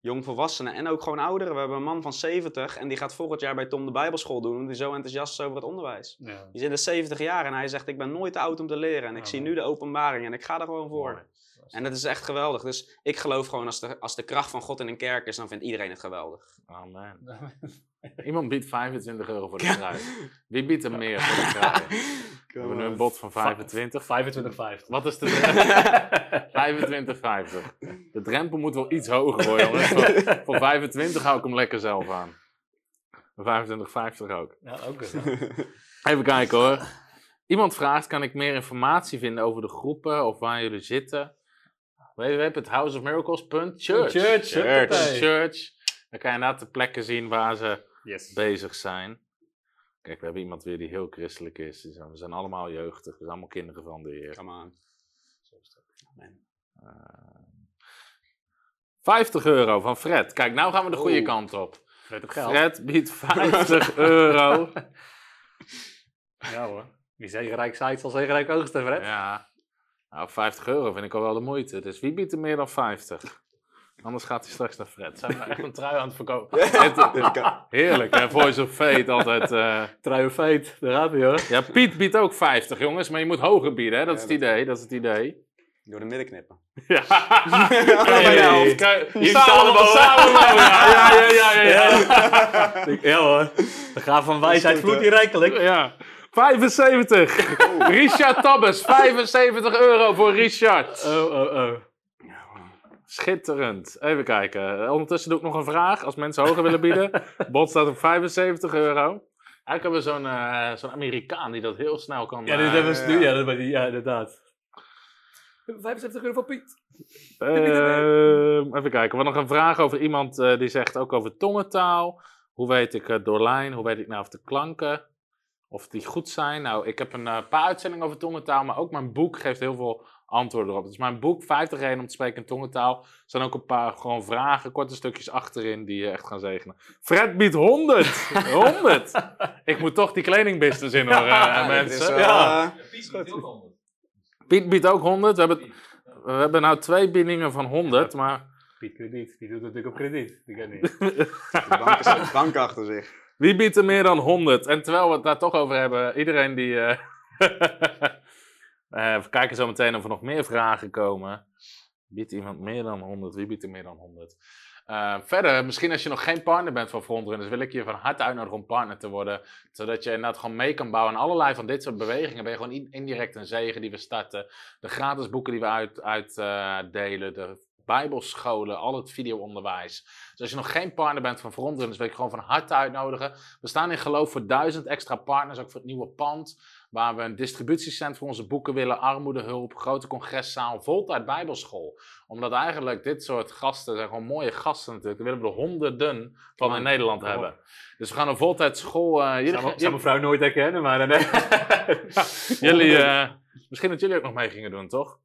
E: jongvolwassenen en ook gewoon ouderen. We hebben een man van 70 en die gaat volgend jaar bij Tom de Bijbelschool doen. Omdat hij zo enthousiast is over het onderwijs. Die is in de 70 jaar en hij zegt, ik ben nooit te oud om te leren. En ik
C: Ja,
E: zie nu de openbaring en ik ga er gewoon voor. En dat is echt geweldig. Dus ik geloof gewoon als de, als de kracht van God in een kerk is, dan vindt iedereen het geweldig.
B: Amen. Iemand biedt 25 euro voor de trui. Wie biedt er meer voor de trui? We hebben nu een bod van 25.
C: 25,50.
B: Wat is de drempel? 25,50. De drempel moet wel iets hoger worden, jongens. Voor, voor 25 hou ik hem lekker zelf aan. Voor 25,50 ook.
C: Ja, ook.
B: Even kijken hoor. Iemand vraagt, kan ik meer informatie vinden over de groepen of waar jullie zitten? www.houseofmiracles.church.
C: Church,
B: Church. Church. Dan kan je inderdaad de plekken zien waar ze
C: Yes.
B: bezig zijn. Kijk, we hebben iemand weer die heel christelijk is. Zijn- We zijn allemaal jeugdig. We zijn allemaal kinderen van de Heer.
E: Come on.
B: 50 euro van Fred. Kijk, nou gaan we de goede
E: Oeh.
B: kant op.
C: Fred geld.
B: Fred biedt 50 euro.
C: Ja hoor. Wie zegenrijk zaait zal zegenrijk oogsten, Fred.
B: Ja. Nou, 50 euro vind ik al wel de moeite. Dus wie biedt er meer dan 50? Anders gaat hij straks naar Fred. Zijn we echt een trui aan het verkopen? Het- Heerlijk, hè? Voice of Fate altijd. eh.
C: Trui of feit, daar gaat hij hoor.
B: Ja, Piet biedt ook 50, jongens. Maar je moet hoger bieden, hè? Dat is het idee. Dat is het idee.
E: Door de midden knippen.
B: Ja.
C: Hey. Hier staan we samen.
B: Ja, ja, ja, ja. ja, ja.
C: Ja hoor. De gaaf van wijsheid vloeit hier rijkelijk.
B: Ja. 75. Richard Tabbes, 75 euro voor Richard.
C: Oh, oh, oh.
B: Schitterend. Even kijken. Ondertussen doe ik nog een vraag. Als mensen hoger willen bieden. Bot staat op 75 euro. Eigenlijk hebben we zo'n eh, zo'n Amerikaan die dat heel snel kan.
C: Ja, dit
B: eh,
C: hebben we nu. Ja, dat, ja, inderdaad. 75 euro voor Piet.
B: Ehm, even kijken. We hebben nog een vraag over iemand eh, die zegt ook over tongentaal. Hoe weet ik het door lijn? Hoe weet ik nou of de klanken of die goed zijn? Nou, ik heb een eh, paar uitzendingen over tongentaal, maar ook mijn boek geeft heel veel antwoorden erop. Dus mijn boek, 50 redenen om te spreken in tongentaal, er staan ook een paar gewoon vragen, korte stukjes achterin die je echt gaan zegenen. Fred biedt 100! 100! ik moet toch die kledingbusiness in hoor, eh,
E: Ja,
B: mensen.
E: dit is wel,
C: Ja.
E: eh,
B: Piet biedt ook 100. We hebben, we hebben nou twee biedingen van 100, maar...
C: Piet krediet. Die doet het natuurlijk op krediet. Die kan niet.
E: de bank, is, de bank achter zich.
B: Wie biedt er meer dan 100? En terwijl we het daar toch over hebben, iedereen die. eh eh, we kijken zo meteen of er nog meer vragen komen. Biedt iemand meer dan 100? Wie biedt er meer dan 100? Eh, verder, misschien als je nog geen partner bent van Frontrunners, wil ik je van harte uitnodigen om partner te worden. Zodat je inderdaad gewoon mee kan bouwen. En allerlei van dit soort bewegingen ben je gewoon in- indirect een zegen die we starten. De gratis boeken die we uitdelen, uit, de bijbelscholen, al het videoonderwijs. Dus als je nog geen partner bent van Frontrunners, wil ik gewoon van harte uitnodigen. We staan in geloof voor duizend extra partners, ook voor het nieuwe pand. Waar we een distributiecentrum voor onze boeken willen, armoedehulp, grote congreszaal, voltijd bijbelschool. Omdat eigenlijk dit soort gasten, zijn gewoon mooie gasten natuurlijk, daar willen we er honderden van in Nederland hebben. Dus we gaan een voltijd school... eh, jullie,
C: Zou, zou mevrouw nooit herkennen, maar... eh, nee.
B: jullie, eh, misschien dat jullie ook nog mee gingen doen, toch?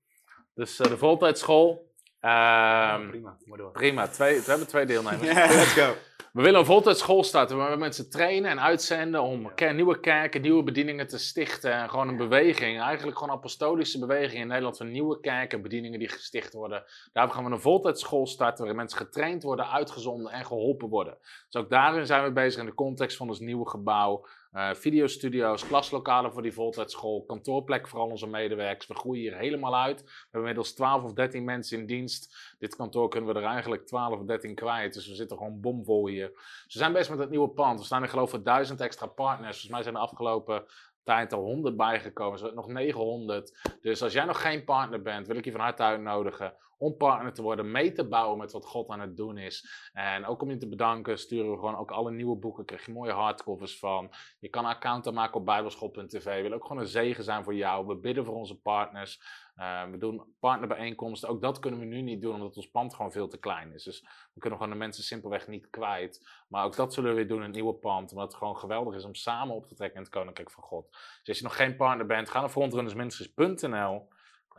B: Dus eh, de voltijdschool. Ehm,
C: prima, maar door.
B: prima, twee, we hebben twee deelnemers.
E: Let's go.
B: We willen een voltijdschool starten waar we mensen trainen en uitzenden om nieuwe kerken, nieuwe bedieningen te stichten. En gewoon een beweging, eigenlijk gewoon een apostolische beweging in Nederland van nieuwe kerken, bedieningen die gesticht worden. Daarom gaan we een voltijdschool starten waarin mensen getraind worden, uitgezonden en geholpen worden. Dus ook daarin zijn we bezig in de context van ons nieuwe gebouw. Eh videostudio's, klaslokalen voor die voltijdschool, kantoorplek voor al onze medewerkers. We groeien hier helemaal uit. We hebben inmiddels 12 of 13 mensen in dienst. Dit kantoor kunnen we er eigenlijk 12 of 13 kwijt. Dus we zitten gewoon bomvol hier. Dus we zijn bezig met het nieuwe pand. We staan in geloof ik duizend extra partners. Volgens mij zijn de afgelopen tijd al 100 bijgekomen. Er zijn nog 900. Dus als jij nog geen partner bent, wil ik je van harte uitnodigen om partner te worden, mee te bouwen met wat God aan het doen is. En ook om je te bedanken, sturen we gewoon ook alle nieuwe boeken. Krijg je mooie hardcovers van. Je kan een account aanmaken op bijbelschool.tv. We willen ook gewoon een zegen zijn voor jou. We bidden voor onze partners. Eh, we doen partnerbijeenkomsten. Ook dat kunnen we nu niet doen, omdat ons pand gewoon veel te klein is. Dus we kunnen gewoon de mensen simpelweg niet kwijt. Maar ook dat zullen we weer doen in het nieuwe pand. Omdat het gewoon geweldig is om samen op te trekken in het Koninkrijk van God. Dus als je nog geen partner bent, ga naar frontrunnersministries.nl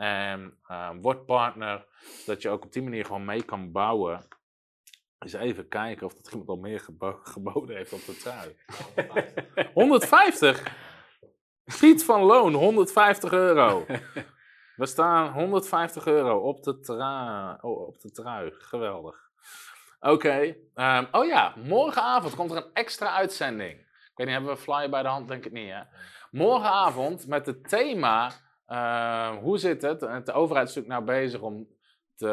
B: en eh, word partner. Zodat je ook op die manier gewoon mee kan bouwen. Eens even kijken of dat iemand al meer gebo- geboden heeft op de trui. 150? Piet van Loon, 150 euro. We staan 150 euro op de, tra oh, op de trui. Geweldig. Oké. ehm, oh ja, morgenavond komt er een extra uitzending. Ik weet niet, hebben we een flyer bij de hand? Denk ik niet, hè? Morgenavond met het thema... eh, hoe zit het? De overheid is natuurlijk nou bezig om te...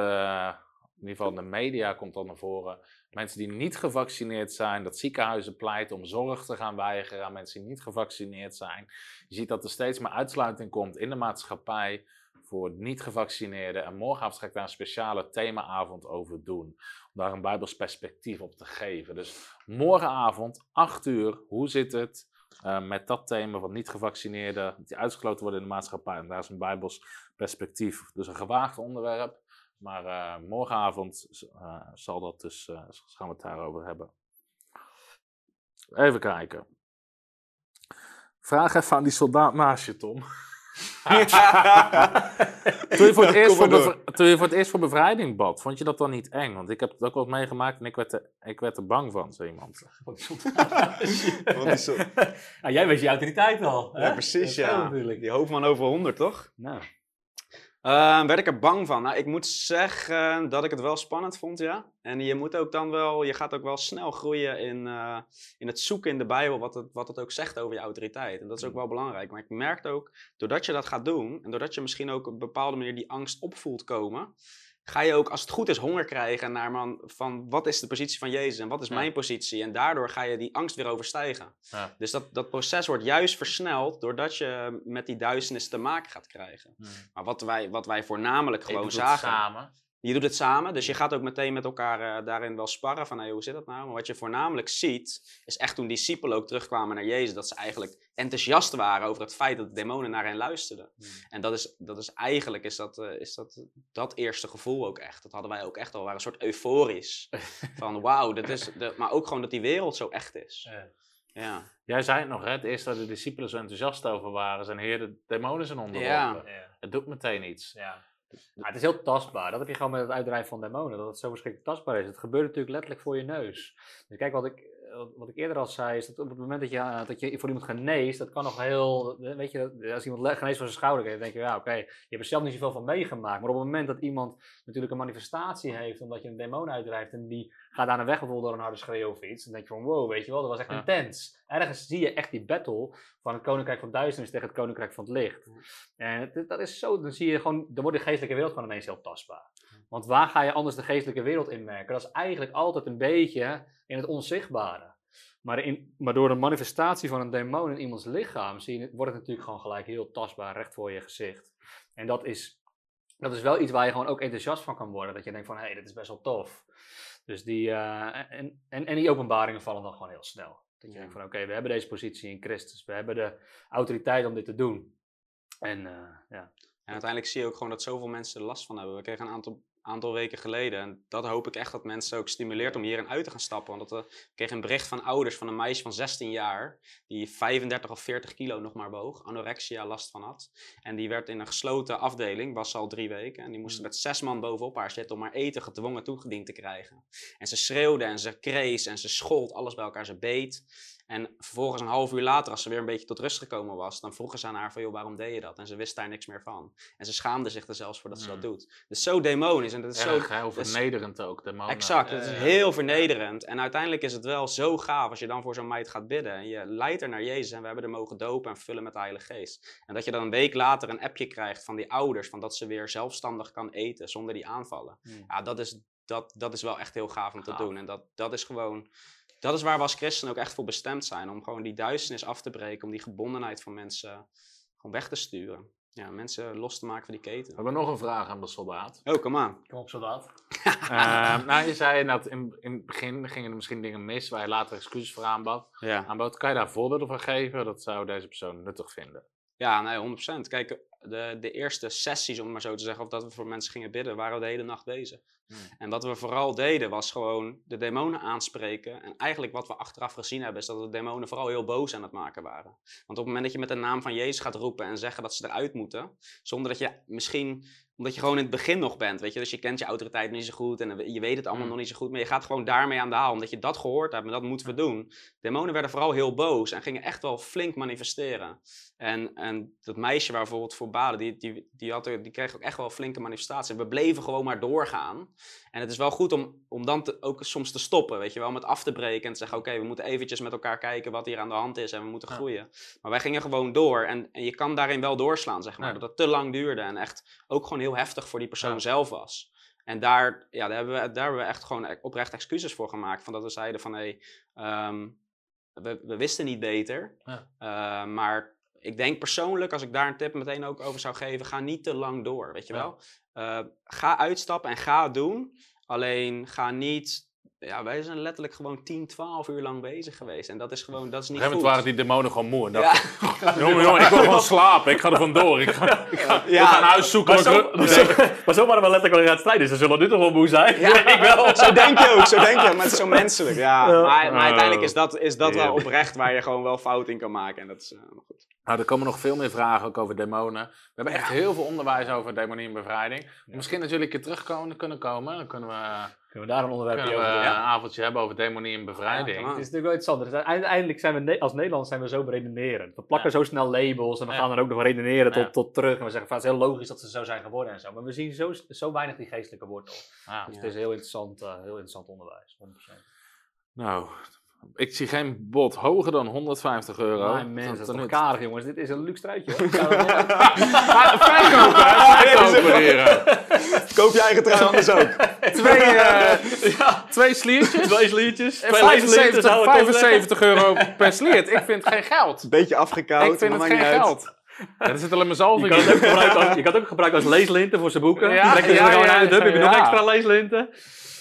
B: In ieder geval de media komt dan naar voren. Mensen die niet gevaccineerd zijn, dat ziekenhuizen pleiten om zorg te gaan weigeren aan mensen die niet gevaccineerd zijn. Je ziet dat er steeds meer uitsluiting komt in de maatschappij voor niet-gevaccineerden. En morgenavond ga ik daar een speciale themaavond over doen. Om daar een Bijbels perspectief op te geven. Dus morgenavond, 8 uur, hoe zit het eh, met dat thema van niet-gevaccineerden die uitgesloten worden in de maatschappij? En daar is een Bijbels perspectief. Dus een gewaagd onderwerp. Maar eh, morgenavond eh, zal dat dus, gaan we het daarover hebben. Even kijken. Vraag even aan die soldaat naast je, Tom. Toen je, voor het eerst voor toen je voor het eerst voor bevrijding bad, vond je dat dan niet eng? Want ik heb het ook wel meegemaakt en ik werd er, ik werd er bang van, zei iemand.
E: Want die zo-
C: Ah, jij weet je autoriteit al.
E: Ja,
C: hè?
E: precies, ja.
C: natuurlijk.
E: Die hoofdman over 100, toch?
C: Nou,
E: Eh, werd ik er bang van? Nou, ik moet zeggen dat ik het wel spannend vond, ja. En je moet ook dan wel, je gaat ook wel snel groeien in, eh, in het zoeken in de Bijbel wat het, wat het ook zegt over je autoriteit. En dat is ook wel belangrijk. Maar ik merkte ook, doordat je dat gaat doen, en doordat je misschien ook op een bepaalde manier die angst opvoelt komen, ga je ook, als het goed is, honger krijgen naar man, van wat is de positie van Jezus en wat is
B: Ja.
E: mijn positie. En daardoor ga je die angst weer overstijgen.
B: Ja.
E: Dus dat, dat proces wordt juist versneld doordat je met die duisternis te maken gaat krijgen. Maar wat wij, wat wij voornamelijk gewoon zagen.
B: samen.
E: Je doet het samen, dus je gaat ook meteen met elkaar eh, daarin wel sparren van hey, hoe zit dat nou? Maar wat je voornamelijk ziet, is echt toen discipelen ook terugkwamen naar Jezus, dat ze eigenlijk enthousiast waren over het feit dat de demonen naar hen luisterden. En dat is, dat is eigenlijk is dat, eh, is dat, dat eerste gevoel ook echt. Dat hadden wij ook echt al, we waren een soort euforisch. van wauw, dat is, de, maar ook gewoon dat die wereld zo echt is.
B: Ja.
E: Ja.
B: Jij zei het nog, hè? het eerste dat de discipelen zo enthousiast over waren, zijn heer, de demonen zijn onderworpen.
E: Ja.
C: ja.
B: Het doet meteen iets.
C: Ja. Maar het is heel tastbaar. Dat heb je gewoon met het uitdrijven van demonen. Dat het zo verschrikkelijk tastbaar is. Het gebeurt natuurlijk letterlijk voor je neus. Dus kijk, wat ik, wat ik eerder al zei, is dat op het moment dat je, eh, dat je voor iemand geneest, dat kan nog heel, eh, weet je, als iemand geneest van zijn schouder, dan denk je, ja oké, je hebt er zelf niet zoveel van meegemaakt. Maar op het moment dat iemand natuurlijk een manifestatie heeft, omdat je een demon uitdrijft en die gaat aan de weg bijvoorbeeld door een harde schreeuw of iets, dan denk je van wow, weet je wel, dat was echt
B: Ja.
C: intens. Ergens zie je echt die battle van het koninkrijk van duisternis tegen het koninkrijk van het licht. En het- dat is zo, dan zie je gewoon, dan wordt de geestelijke wereld gewoon ineens heel tastbaar. Want waar ga je anders de geestelijke wereld in merken? Dat is eigenlijk altijd een beetje in het onzichtbare. Maar, in, maar door de manifestatie van een demon in iemands lichaam zie je, wordt het natuurlijk gewoon gelijk heel tastbaar, recht voor je gezicht. En dat is dat is wel iets waar je gewoon ook enthousiast van kan worden. Dat je denkt van, hé, hey, dit is best wel tof. Dus die, eh, en, en, en die openbaringen vallen dan gewoon heel snel. Dat je
E: Ja.
C: denkt van, oké, we hebben deze positie in Christus. We hebben de autoriteit om dit te doen. En eh, ja,
E: En uiteindelijk zie je ook gewoon dat zoveel mensen er last van hebben. We kregen een aantal, aantal weken geleden. En dat hoop ik echt dat mensen ook stimuleert om hierin uit te gaan stappen. Want dat, we ik kreeg een bericht van ouders van een meisje van 16 jaar. Die 35 of 40 kilo nog maar woog. Anorexia last van had. En die werd in een gesloten afdeling, was al drie weken. En die moesten met zes man bovenop haar zitten om haar eten gedwongen toegediend te krijgen. En ze schreeuwde en ze krees en ze schold, alles bij elkaar, ze beet. En vervolgens een half uur later, als ze weer een beetje tot rust gekomen was, dan vroegen ze aan haar van, joh, waarom deed je dat? En ze wist daar niks meer van. En ze schaamde zich er zelfs voor dat ze dat
B: Mm.
E: doet. Dus zo demonisch en dat is zo...
B: Erg,
E: dat is-
B: vernederend ook. Demonen.
E: Exact, het is heel vernederend. En uiteindelijk is het wel zo gaaf als je dan voor zo'n meid gaat bidden. En je leidt er naar Jezus en we hebben er mogen dopen en vullen met de Heilige Geest. En dat je dan een week later een appje krijgt van die ouders, van dat ze weer zelfstandig kan eten zonder die aanvallen.
C: Hmm.
E: Ja, dat is, dat, dat is wel echt heel gaaf om te
B: Gaaf.
E: doen. En dat, dat is gewoon, dat is waar we als christenen ook echt voor bestemd zijn. Om gewoon die duisternis af te breken, om die gebondenheid van mensen gewoon weg te sturen. Ja, mensen los te maken van die
B: We
E: keten.
B: hebben nog een vraag aan de soldaat.
E: Oh, kom aan.
C: kom op soldaat.
B: Eh, nou, je zei dat in, in het begin gingen er misschien dingen mis waar je later excuses voor aanbad.
E: Ja.
B: aanbood. Kan je daar voorbeelden van geven? Dat zou deze persoon nuttig vinden.
E: Ja, nee, 100%. Kijk, de, de eerste sessies, om het maar zo te zeggen, of dat we voor mensen gingen bidden, waren we de hele nacht bezig.
B: Hmm.
E: En wat we vooral deden, was gewoon de demonen aanspreken. En eigenlijk wat we achteraf gezien hebben, is dat de demonen vooral heel boos aan het maken waren. Want op het moment dat je met de naam van Jezus gaat roepen en zeggen dat ze eruit moeten, zonder dat je misschien, omdat je gewoon in het begin nog bent, weet je, dus je kent je autoriteit niet zo goed en je weet het allemaal
B: Hmm.
E: nog niet zo goed, maar je gaat gewoon daarmee aan de haal, omdat je dat gehoord hebt en dat moeten we doen. Demonen werden vooral heel boos en gingen echt wel flink manifesteren. En, en dat meisje waar we bijvoorbeeld voor baden, die, die, die, had, er- die kreeg ook echt wel flinke manifestaties. En we bleven gewoon maar doorgaan. En het is wel goed om, om dan te, ook soms te stoppen, weet je wel, met af te breken en te zeggen, oké, we moeten eventjes met elkaar kijken wat hier aan de hand is en we moeten
B: Ja.
E: groeien. Maar wij gingen gewoon door en, en je kan daarin wel doorslaan, zeg maar,
B: Ja.
E: dat het te lang duurde en echt ook gewoon heel heftig voor die persoon
B: Ja. zelf
E: was. En daar, ja, daar, hebben we, daar hebben we echt gewoon e- oprecht excuses voor gemaakt. Van dat we zeiden van, hé, ehm, we, we wisten niet beter.
B: Ja.
E: Eh, maar ik denk persoonlijk, als ik daar een tip meteen ook over zou geven, ga niet te lang door, weet je wel. Eh, ga uitstappen en ga doen. Alleen ga niet... Ja, wij zijn letterlijk gewoon 10, 12 uur lang bezig geweest. En dat is gewoon, dat is niet goed.
B: waren die demonen gewoon moe. En
E: ja,
B: dachten, jongen, jongen, ik wil gewoon slapen. Ik ga er vandoor. Ik ga, ik ga,
E: Ja.
B: ik ga een huis zoeken.
C: Maar zo, maar, zo, maar zo waren we letterlijk al aan het strijden. Ze zullen nu toch wel moe zijn?
E: Ja, ik wel. Zo denk je ook, zo denk je ook. Maar het is zo menselijk, ja. Maar, maar uiteindelijk
B: Oh.
E: is dat, is dat wel oprecht waar je gewoon wel fout in kan maken. En dat is eh, maar goed.
B: Nou, er komen nog veel meer vragen ook over demonen. We hebben echt heel veel onderwijs over demonie en bevrijding. Misschien dat jullie een keer terug kunnen, kunnen komen. Dan kunnen we,
C: Kunnen we daar een onderwerpje
B: kunnen we
C: over
B: een avondje hebben over demonie en bevrijding.
E: Ja,
C: Het is natuurlijk wel interessant. Dus uiteindelijk zijn we als Nederlanders zijn we zo beredenerend. We plakken zo snel labels en we
B: Ja.
C: gaan er ook nog redeneren tot,
B: Ja.
C: tot terug. En we zeggen van het is heel logisch dat ze zo zijn geworden en zo. Maar we zien zo, zo weinig die geestelijke wortel.
B: Ja.
C: Dus
E: Ja.
C: het is heel interessant, eh, heel interessant onderwijs. 100%.
B: Nou, ik zie geen bod hoger dan 150 euro.
C: Maar mensen, dat is toch karig jongens. Dit is een luxe truitje
B: Verkopen, heren.
E: Koop je eigen trui anders ook.
B: Twee, eh, twee sliertjes.
C: Twee sliertjes.
B: En
C: Twee lijstsliertjes,
B: 75,
C: zou ik wel zeggen.
B: 75 euro per sliert. Ik vind geen geld.
E: Beetje afgekoud.
B: ik vind
E: maar
B: het geen
E: uit.
B: geld. Ja, er zit alleen maar
C: Je
B: zalving
C: kan, het ook
B: in.
C: gebruiken als, je kan het ook gebruiken als leeslinten voor zijn boeken.
B: Ja,
C: Ja, ze
B: ja, ja,
C: heb je
B: ja.
C: nog extra leeslinten.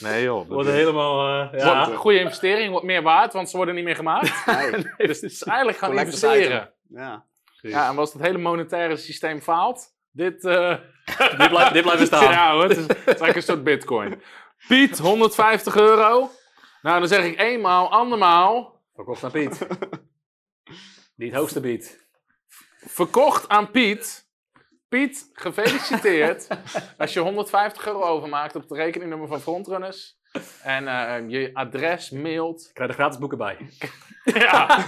B: Nee joh.
C: Worden helemaal... eh, ja.
B: Wordt een goede investering, wordt meer waard, want ze worden niet meer gemaakt.
E: Nee.
B: dus het is eigenlijk gewoon
E: Collectors
B: investeren.
E: Ja.
B: Ja, en als het hele monetaire systeem faalt, dit... eh,
C: dit, blijft, dit blijft bestaan.
B: Ja hoor, het is, het is eigenlijk een soort bitcoin. Piet, 150 euro. Nou, dan zeg ik eenmaal, andermaal.
C: Verkocht aan Piet. Die het hoogste biedt.
B: Verkocht aan Piet. Piet, gefeliciteerd. Als je 150 euro overmaakt op het rekeningnummer van Frontrunners. En eh, je adres mailt.
C: Ik krijg er gratis boeken bij.
B: Ja.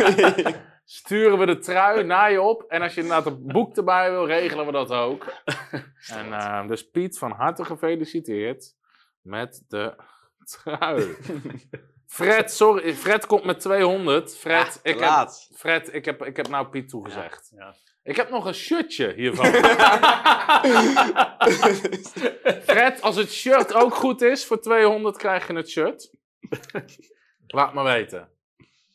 B: Sturen we de trui naar je op. En als je inderdaad een boek erbij wil, regelen we dat ook. En eh, dus Piet, van harte gefeliciteerd met de trui. Fred, sorry, Fred komt met 200. Fred, ik heb. Fred ik, heb, ik heb nou Piet toegezegd.
C: Ja.
B: Ik heb nog een shirtje hiervan. Fred, als het shirt ook goed is, voor 200 krijg je het shirt. Laat me weten.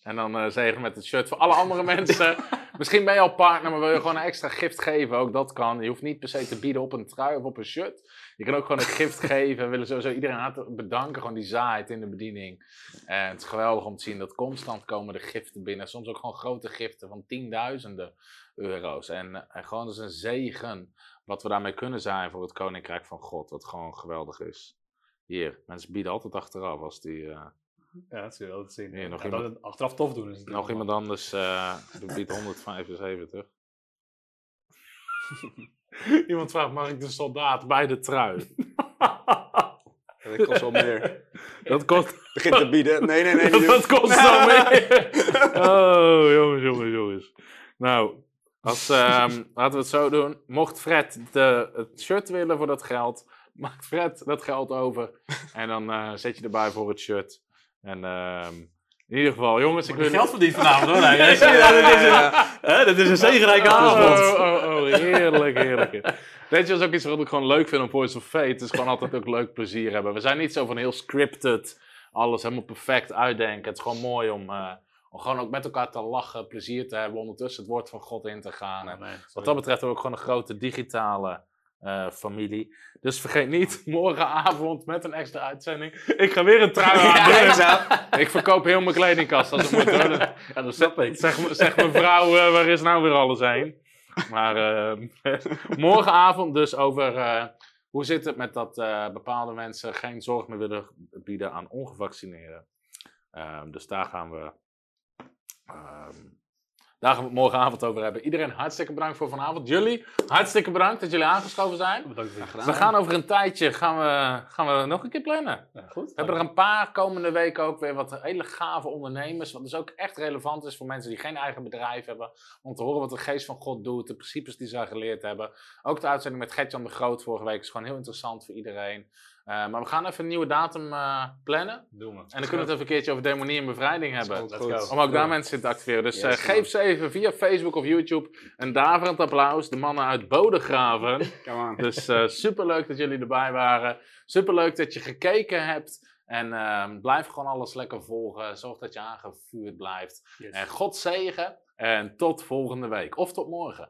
B: En dan uh, zegen met het shirt voor alle andere mensen Misschien ben je al partner, maar wil je gewoon een extra gift geven. Ook dat kan. Je hoeft niet per se te bieden op een trui of op een shirt. Je kan ook gewoon een gift geven. We willen sowieso iedereen hartelijk bedanken. Gewoon die zaait in de bediening. En het is geweldig om te zien dat constant komen de giften binnen. Soms ook gewoon grote giften van tienduizenden euro's. En, en gewoon is een zegen wat we daarmee kunnen zijn voor het Koninkrijk van God. Wat gewoon geweldig is. Hier, mensen bieden altijd achteraf als die... eh,
C: Ja, dat zul je altijd zien.
B: Hier, nog
C: Ja,
B: iemand-
C: dat het achteraf tof doen is natuurlijk
B: nog iemand anders eh die biedt 175. Iemand vraagt, mag ik de soldaat bij de trui?
E: Dat kost wel meer.
B: Dat kost,
E: Begint te bieden. Nee, nee, nee.
B: dat kost dan meer. Oh, jongens, jongens, jongens. Nou, als, ehm, laten we het zo doen. Mocht Fred de, het shirt willen voor dat geld, maakt Fred dat geld over. En dan eh, zet je erbij voor het shirt. En ehm, in ieder geval, jongens, ik wil...
C: Geld verdiend vanavond hoor. Nee, dat, is een, hè, dat is een zegenrijke
B: Oh,
C: avond.
B: oh, oh, oh, heerlijk, heerlijk. Weet je, dat is ook iets wat ik gewoon leuk vind om Voice of Fate. Het is gewoon altijd ook leuk plezier hebben. We zijn niet zo van heel scripted, alles helemaal perfect uitdenken. Het is gewoon mooi om, eh, om gewoon ook met elkaar te lachen, plezier te hebben, ondertussen het woord van God in te gaan. En wat dat betreft ook gewoon een grote digitale eh, familie. Dus vergeet niet, morgenavond met een extra uitzending. Ik ga weer een trui aan.
E: Ja.
B: Ik verkoop heel mijn kledingkast als het moet. hoor.
C: Ja, dat snap ik.
B: Zeg, zeg mevrouw, eh, waar is nou weer alles heen? Maar eh, morgenavond dus over hoe zit het met dat bepaalde mensen geen zorg meer willen bieden aan ongevaccineerden. Ehm, dus daar gaan we. Ehm, daar gaan we het morgenavond over hebben. Iedereen hartstikke bedankt voor vanavond. Jullie, hartstikke bedankt dat jullie aangeschoven zijn.
C: Bedankt gedaan.
B: We gaan over een tijdje gaan we, gaan we nog een keer plannen.
C: Ja, goed.
B: We hebben er een paar komende weken ook weer wat hele gave ondernemers. Wat dus ook echt relevant is voor mensen die geen eigen bedrijf hebben. Om te horen wat de geest van God doet, de principes die zij geleerd hebben. Ook de uitzending met Gertjan de Groot vorige week is gewoon heel interessant voor iedereen. Eh, maar we gaan even een nieuwe datum eh, plannen.
C: Doen we.
B: En dan kunnen we het even een keertje over demonie en bevrijding hebben.
C: Let's go.
B: Om ook daar mensen in te activeren. Dus eh, geef ze even via Facebook of YouTube een daverend applaus. De mannen uit Bodegraven.
E: Come on.
B: Dus super superleuk dat jullie erbij waren. Superleuk dat je gekeken hebt. En ehm, blijf gewoon alles lekker volgen. Zorg dat je aangevuurd blijft.
C: Yes.
B: En God zegen. En tot volgende week. Of tot morgen.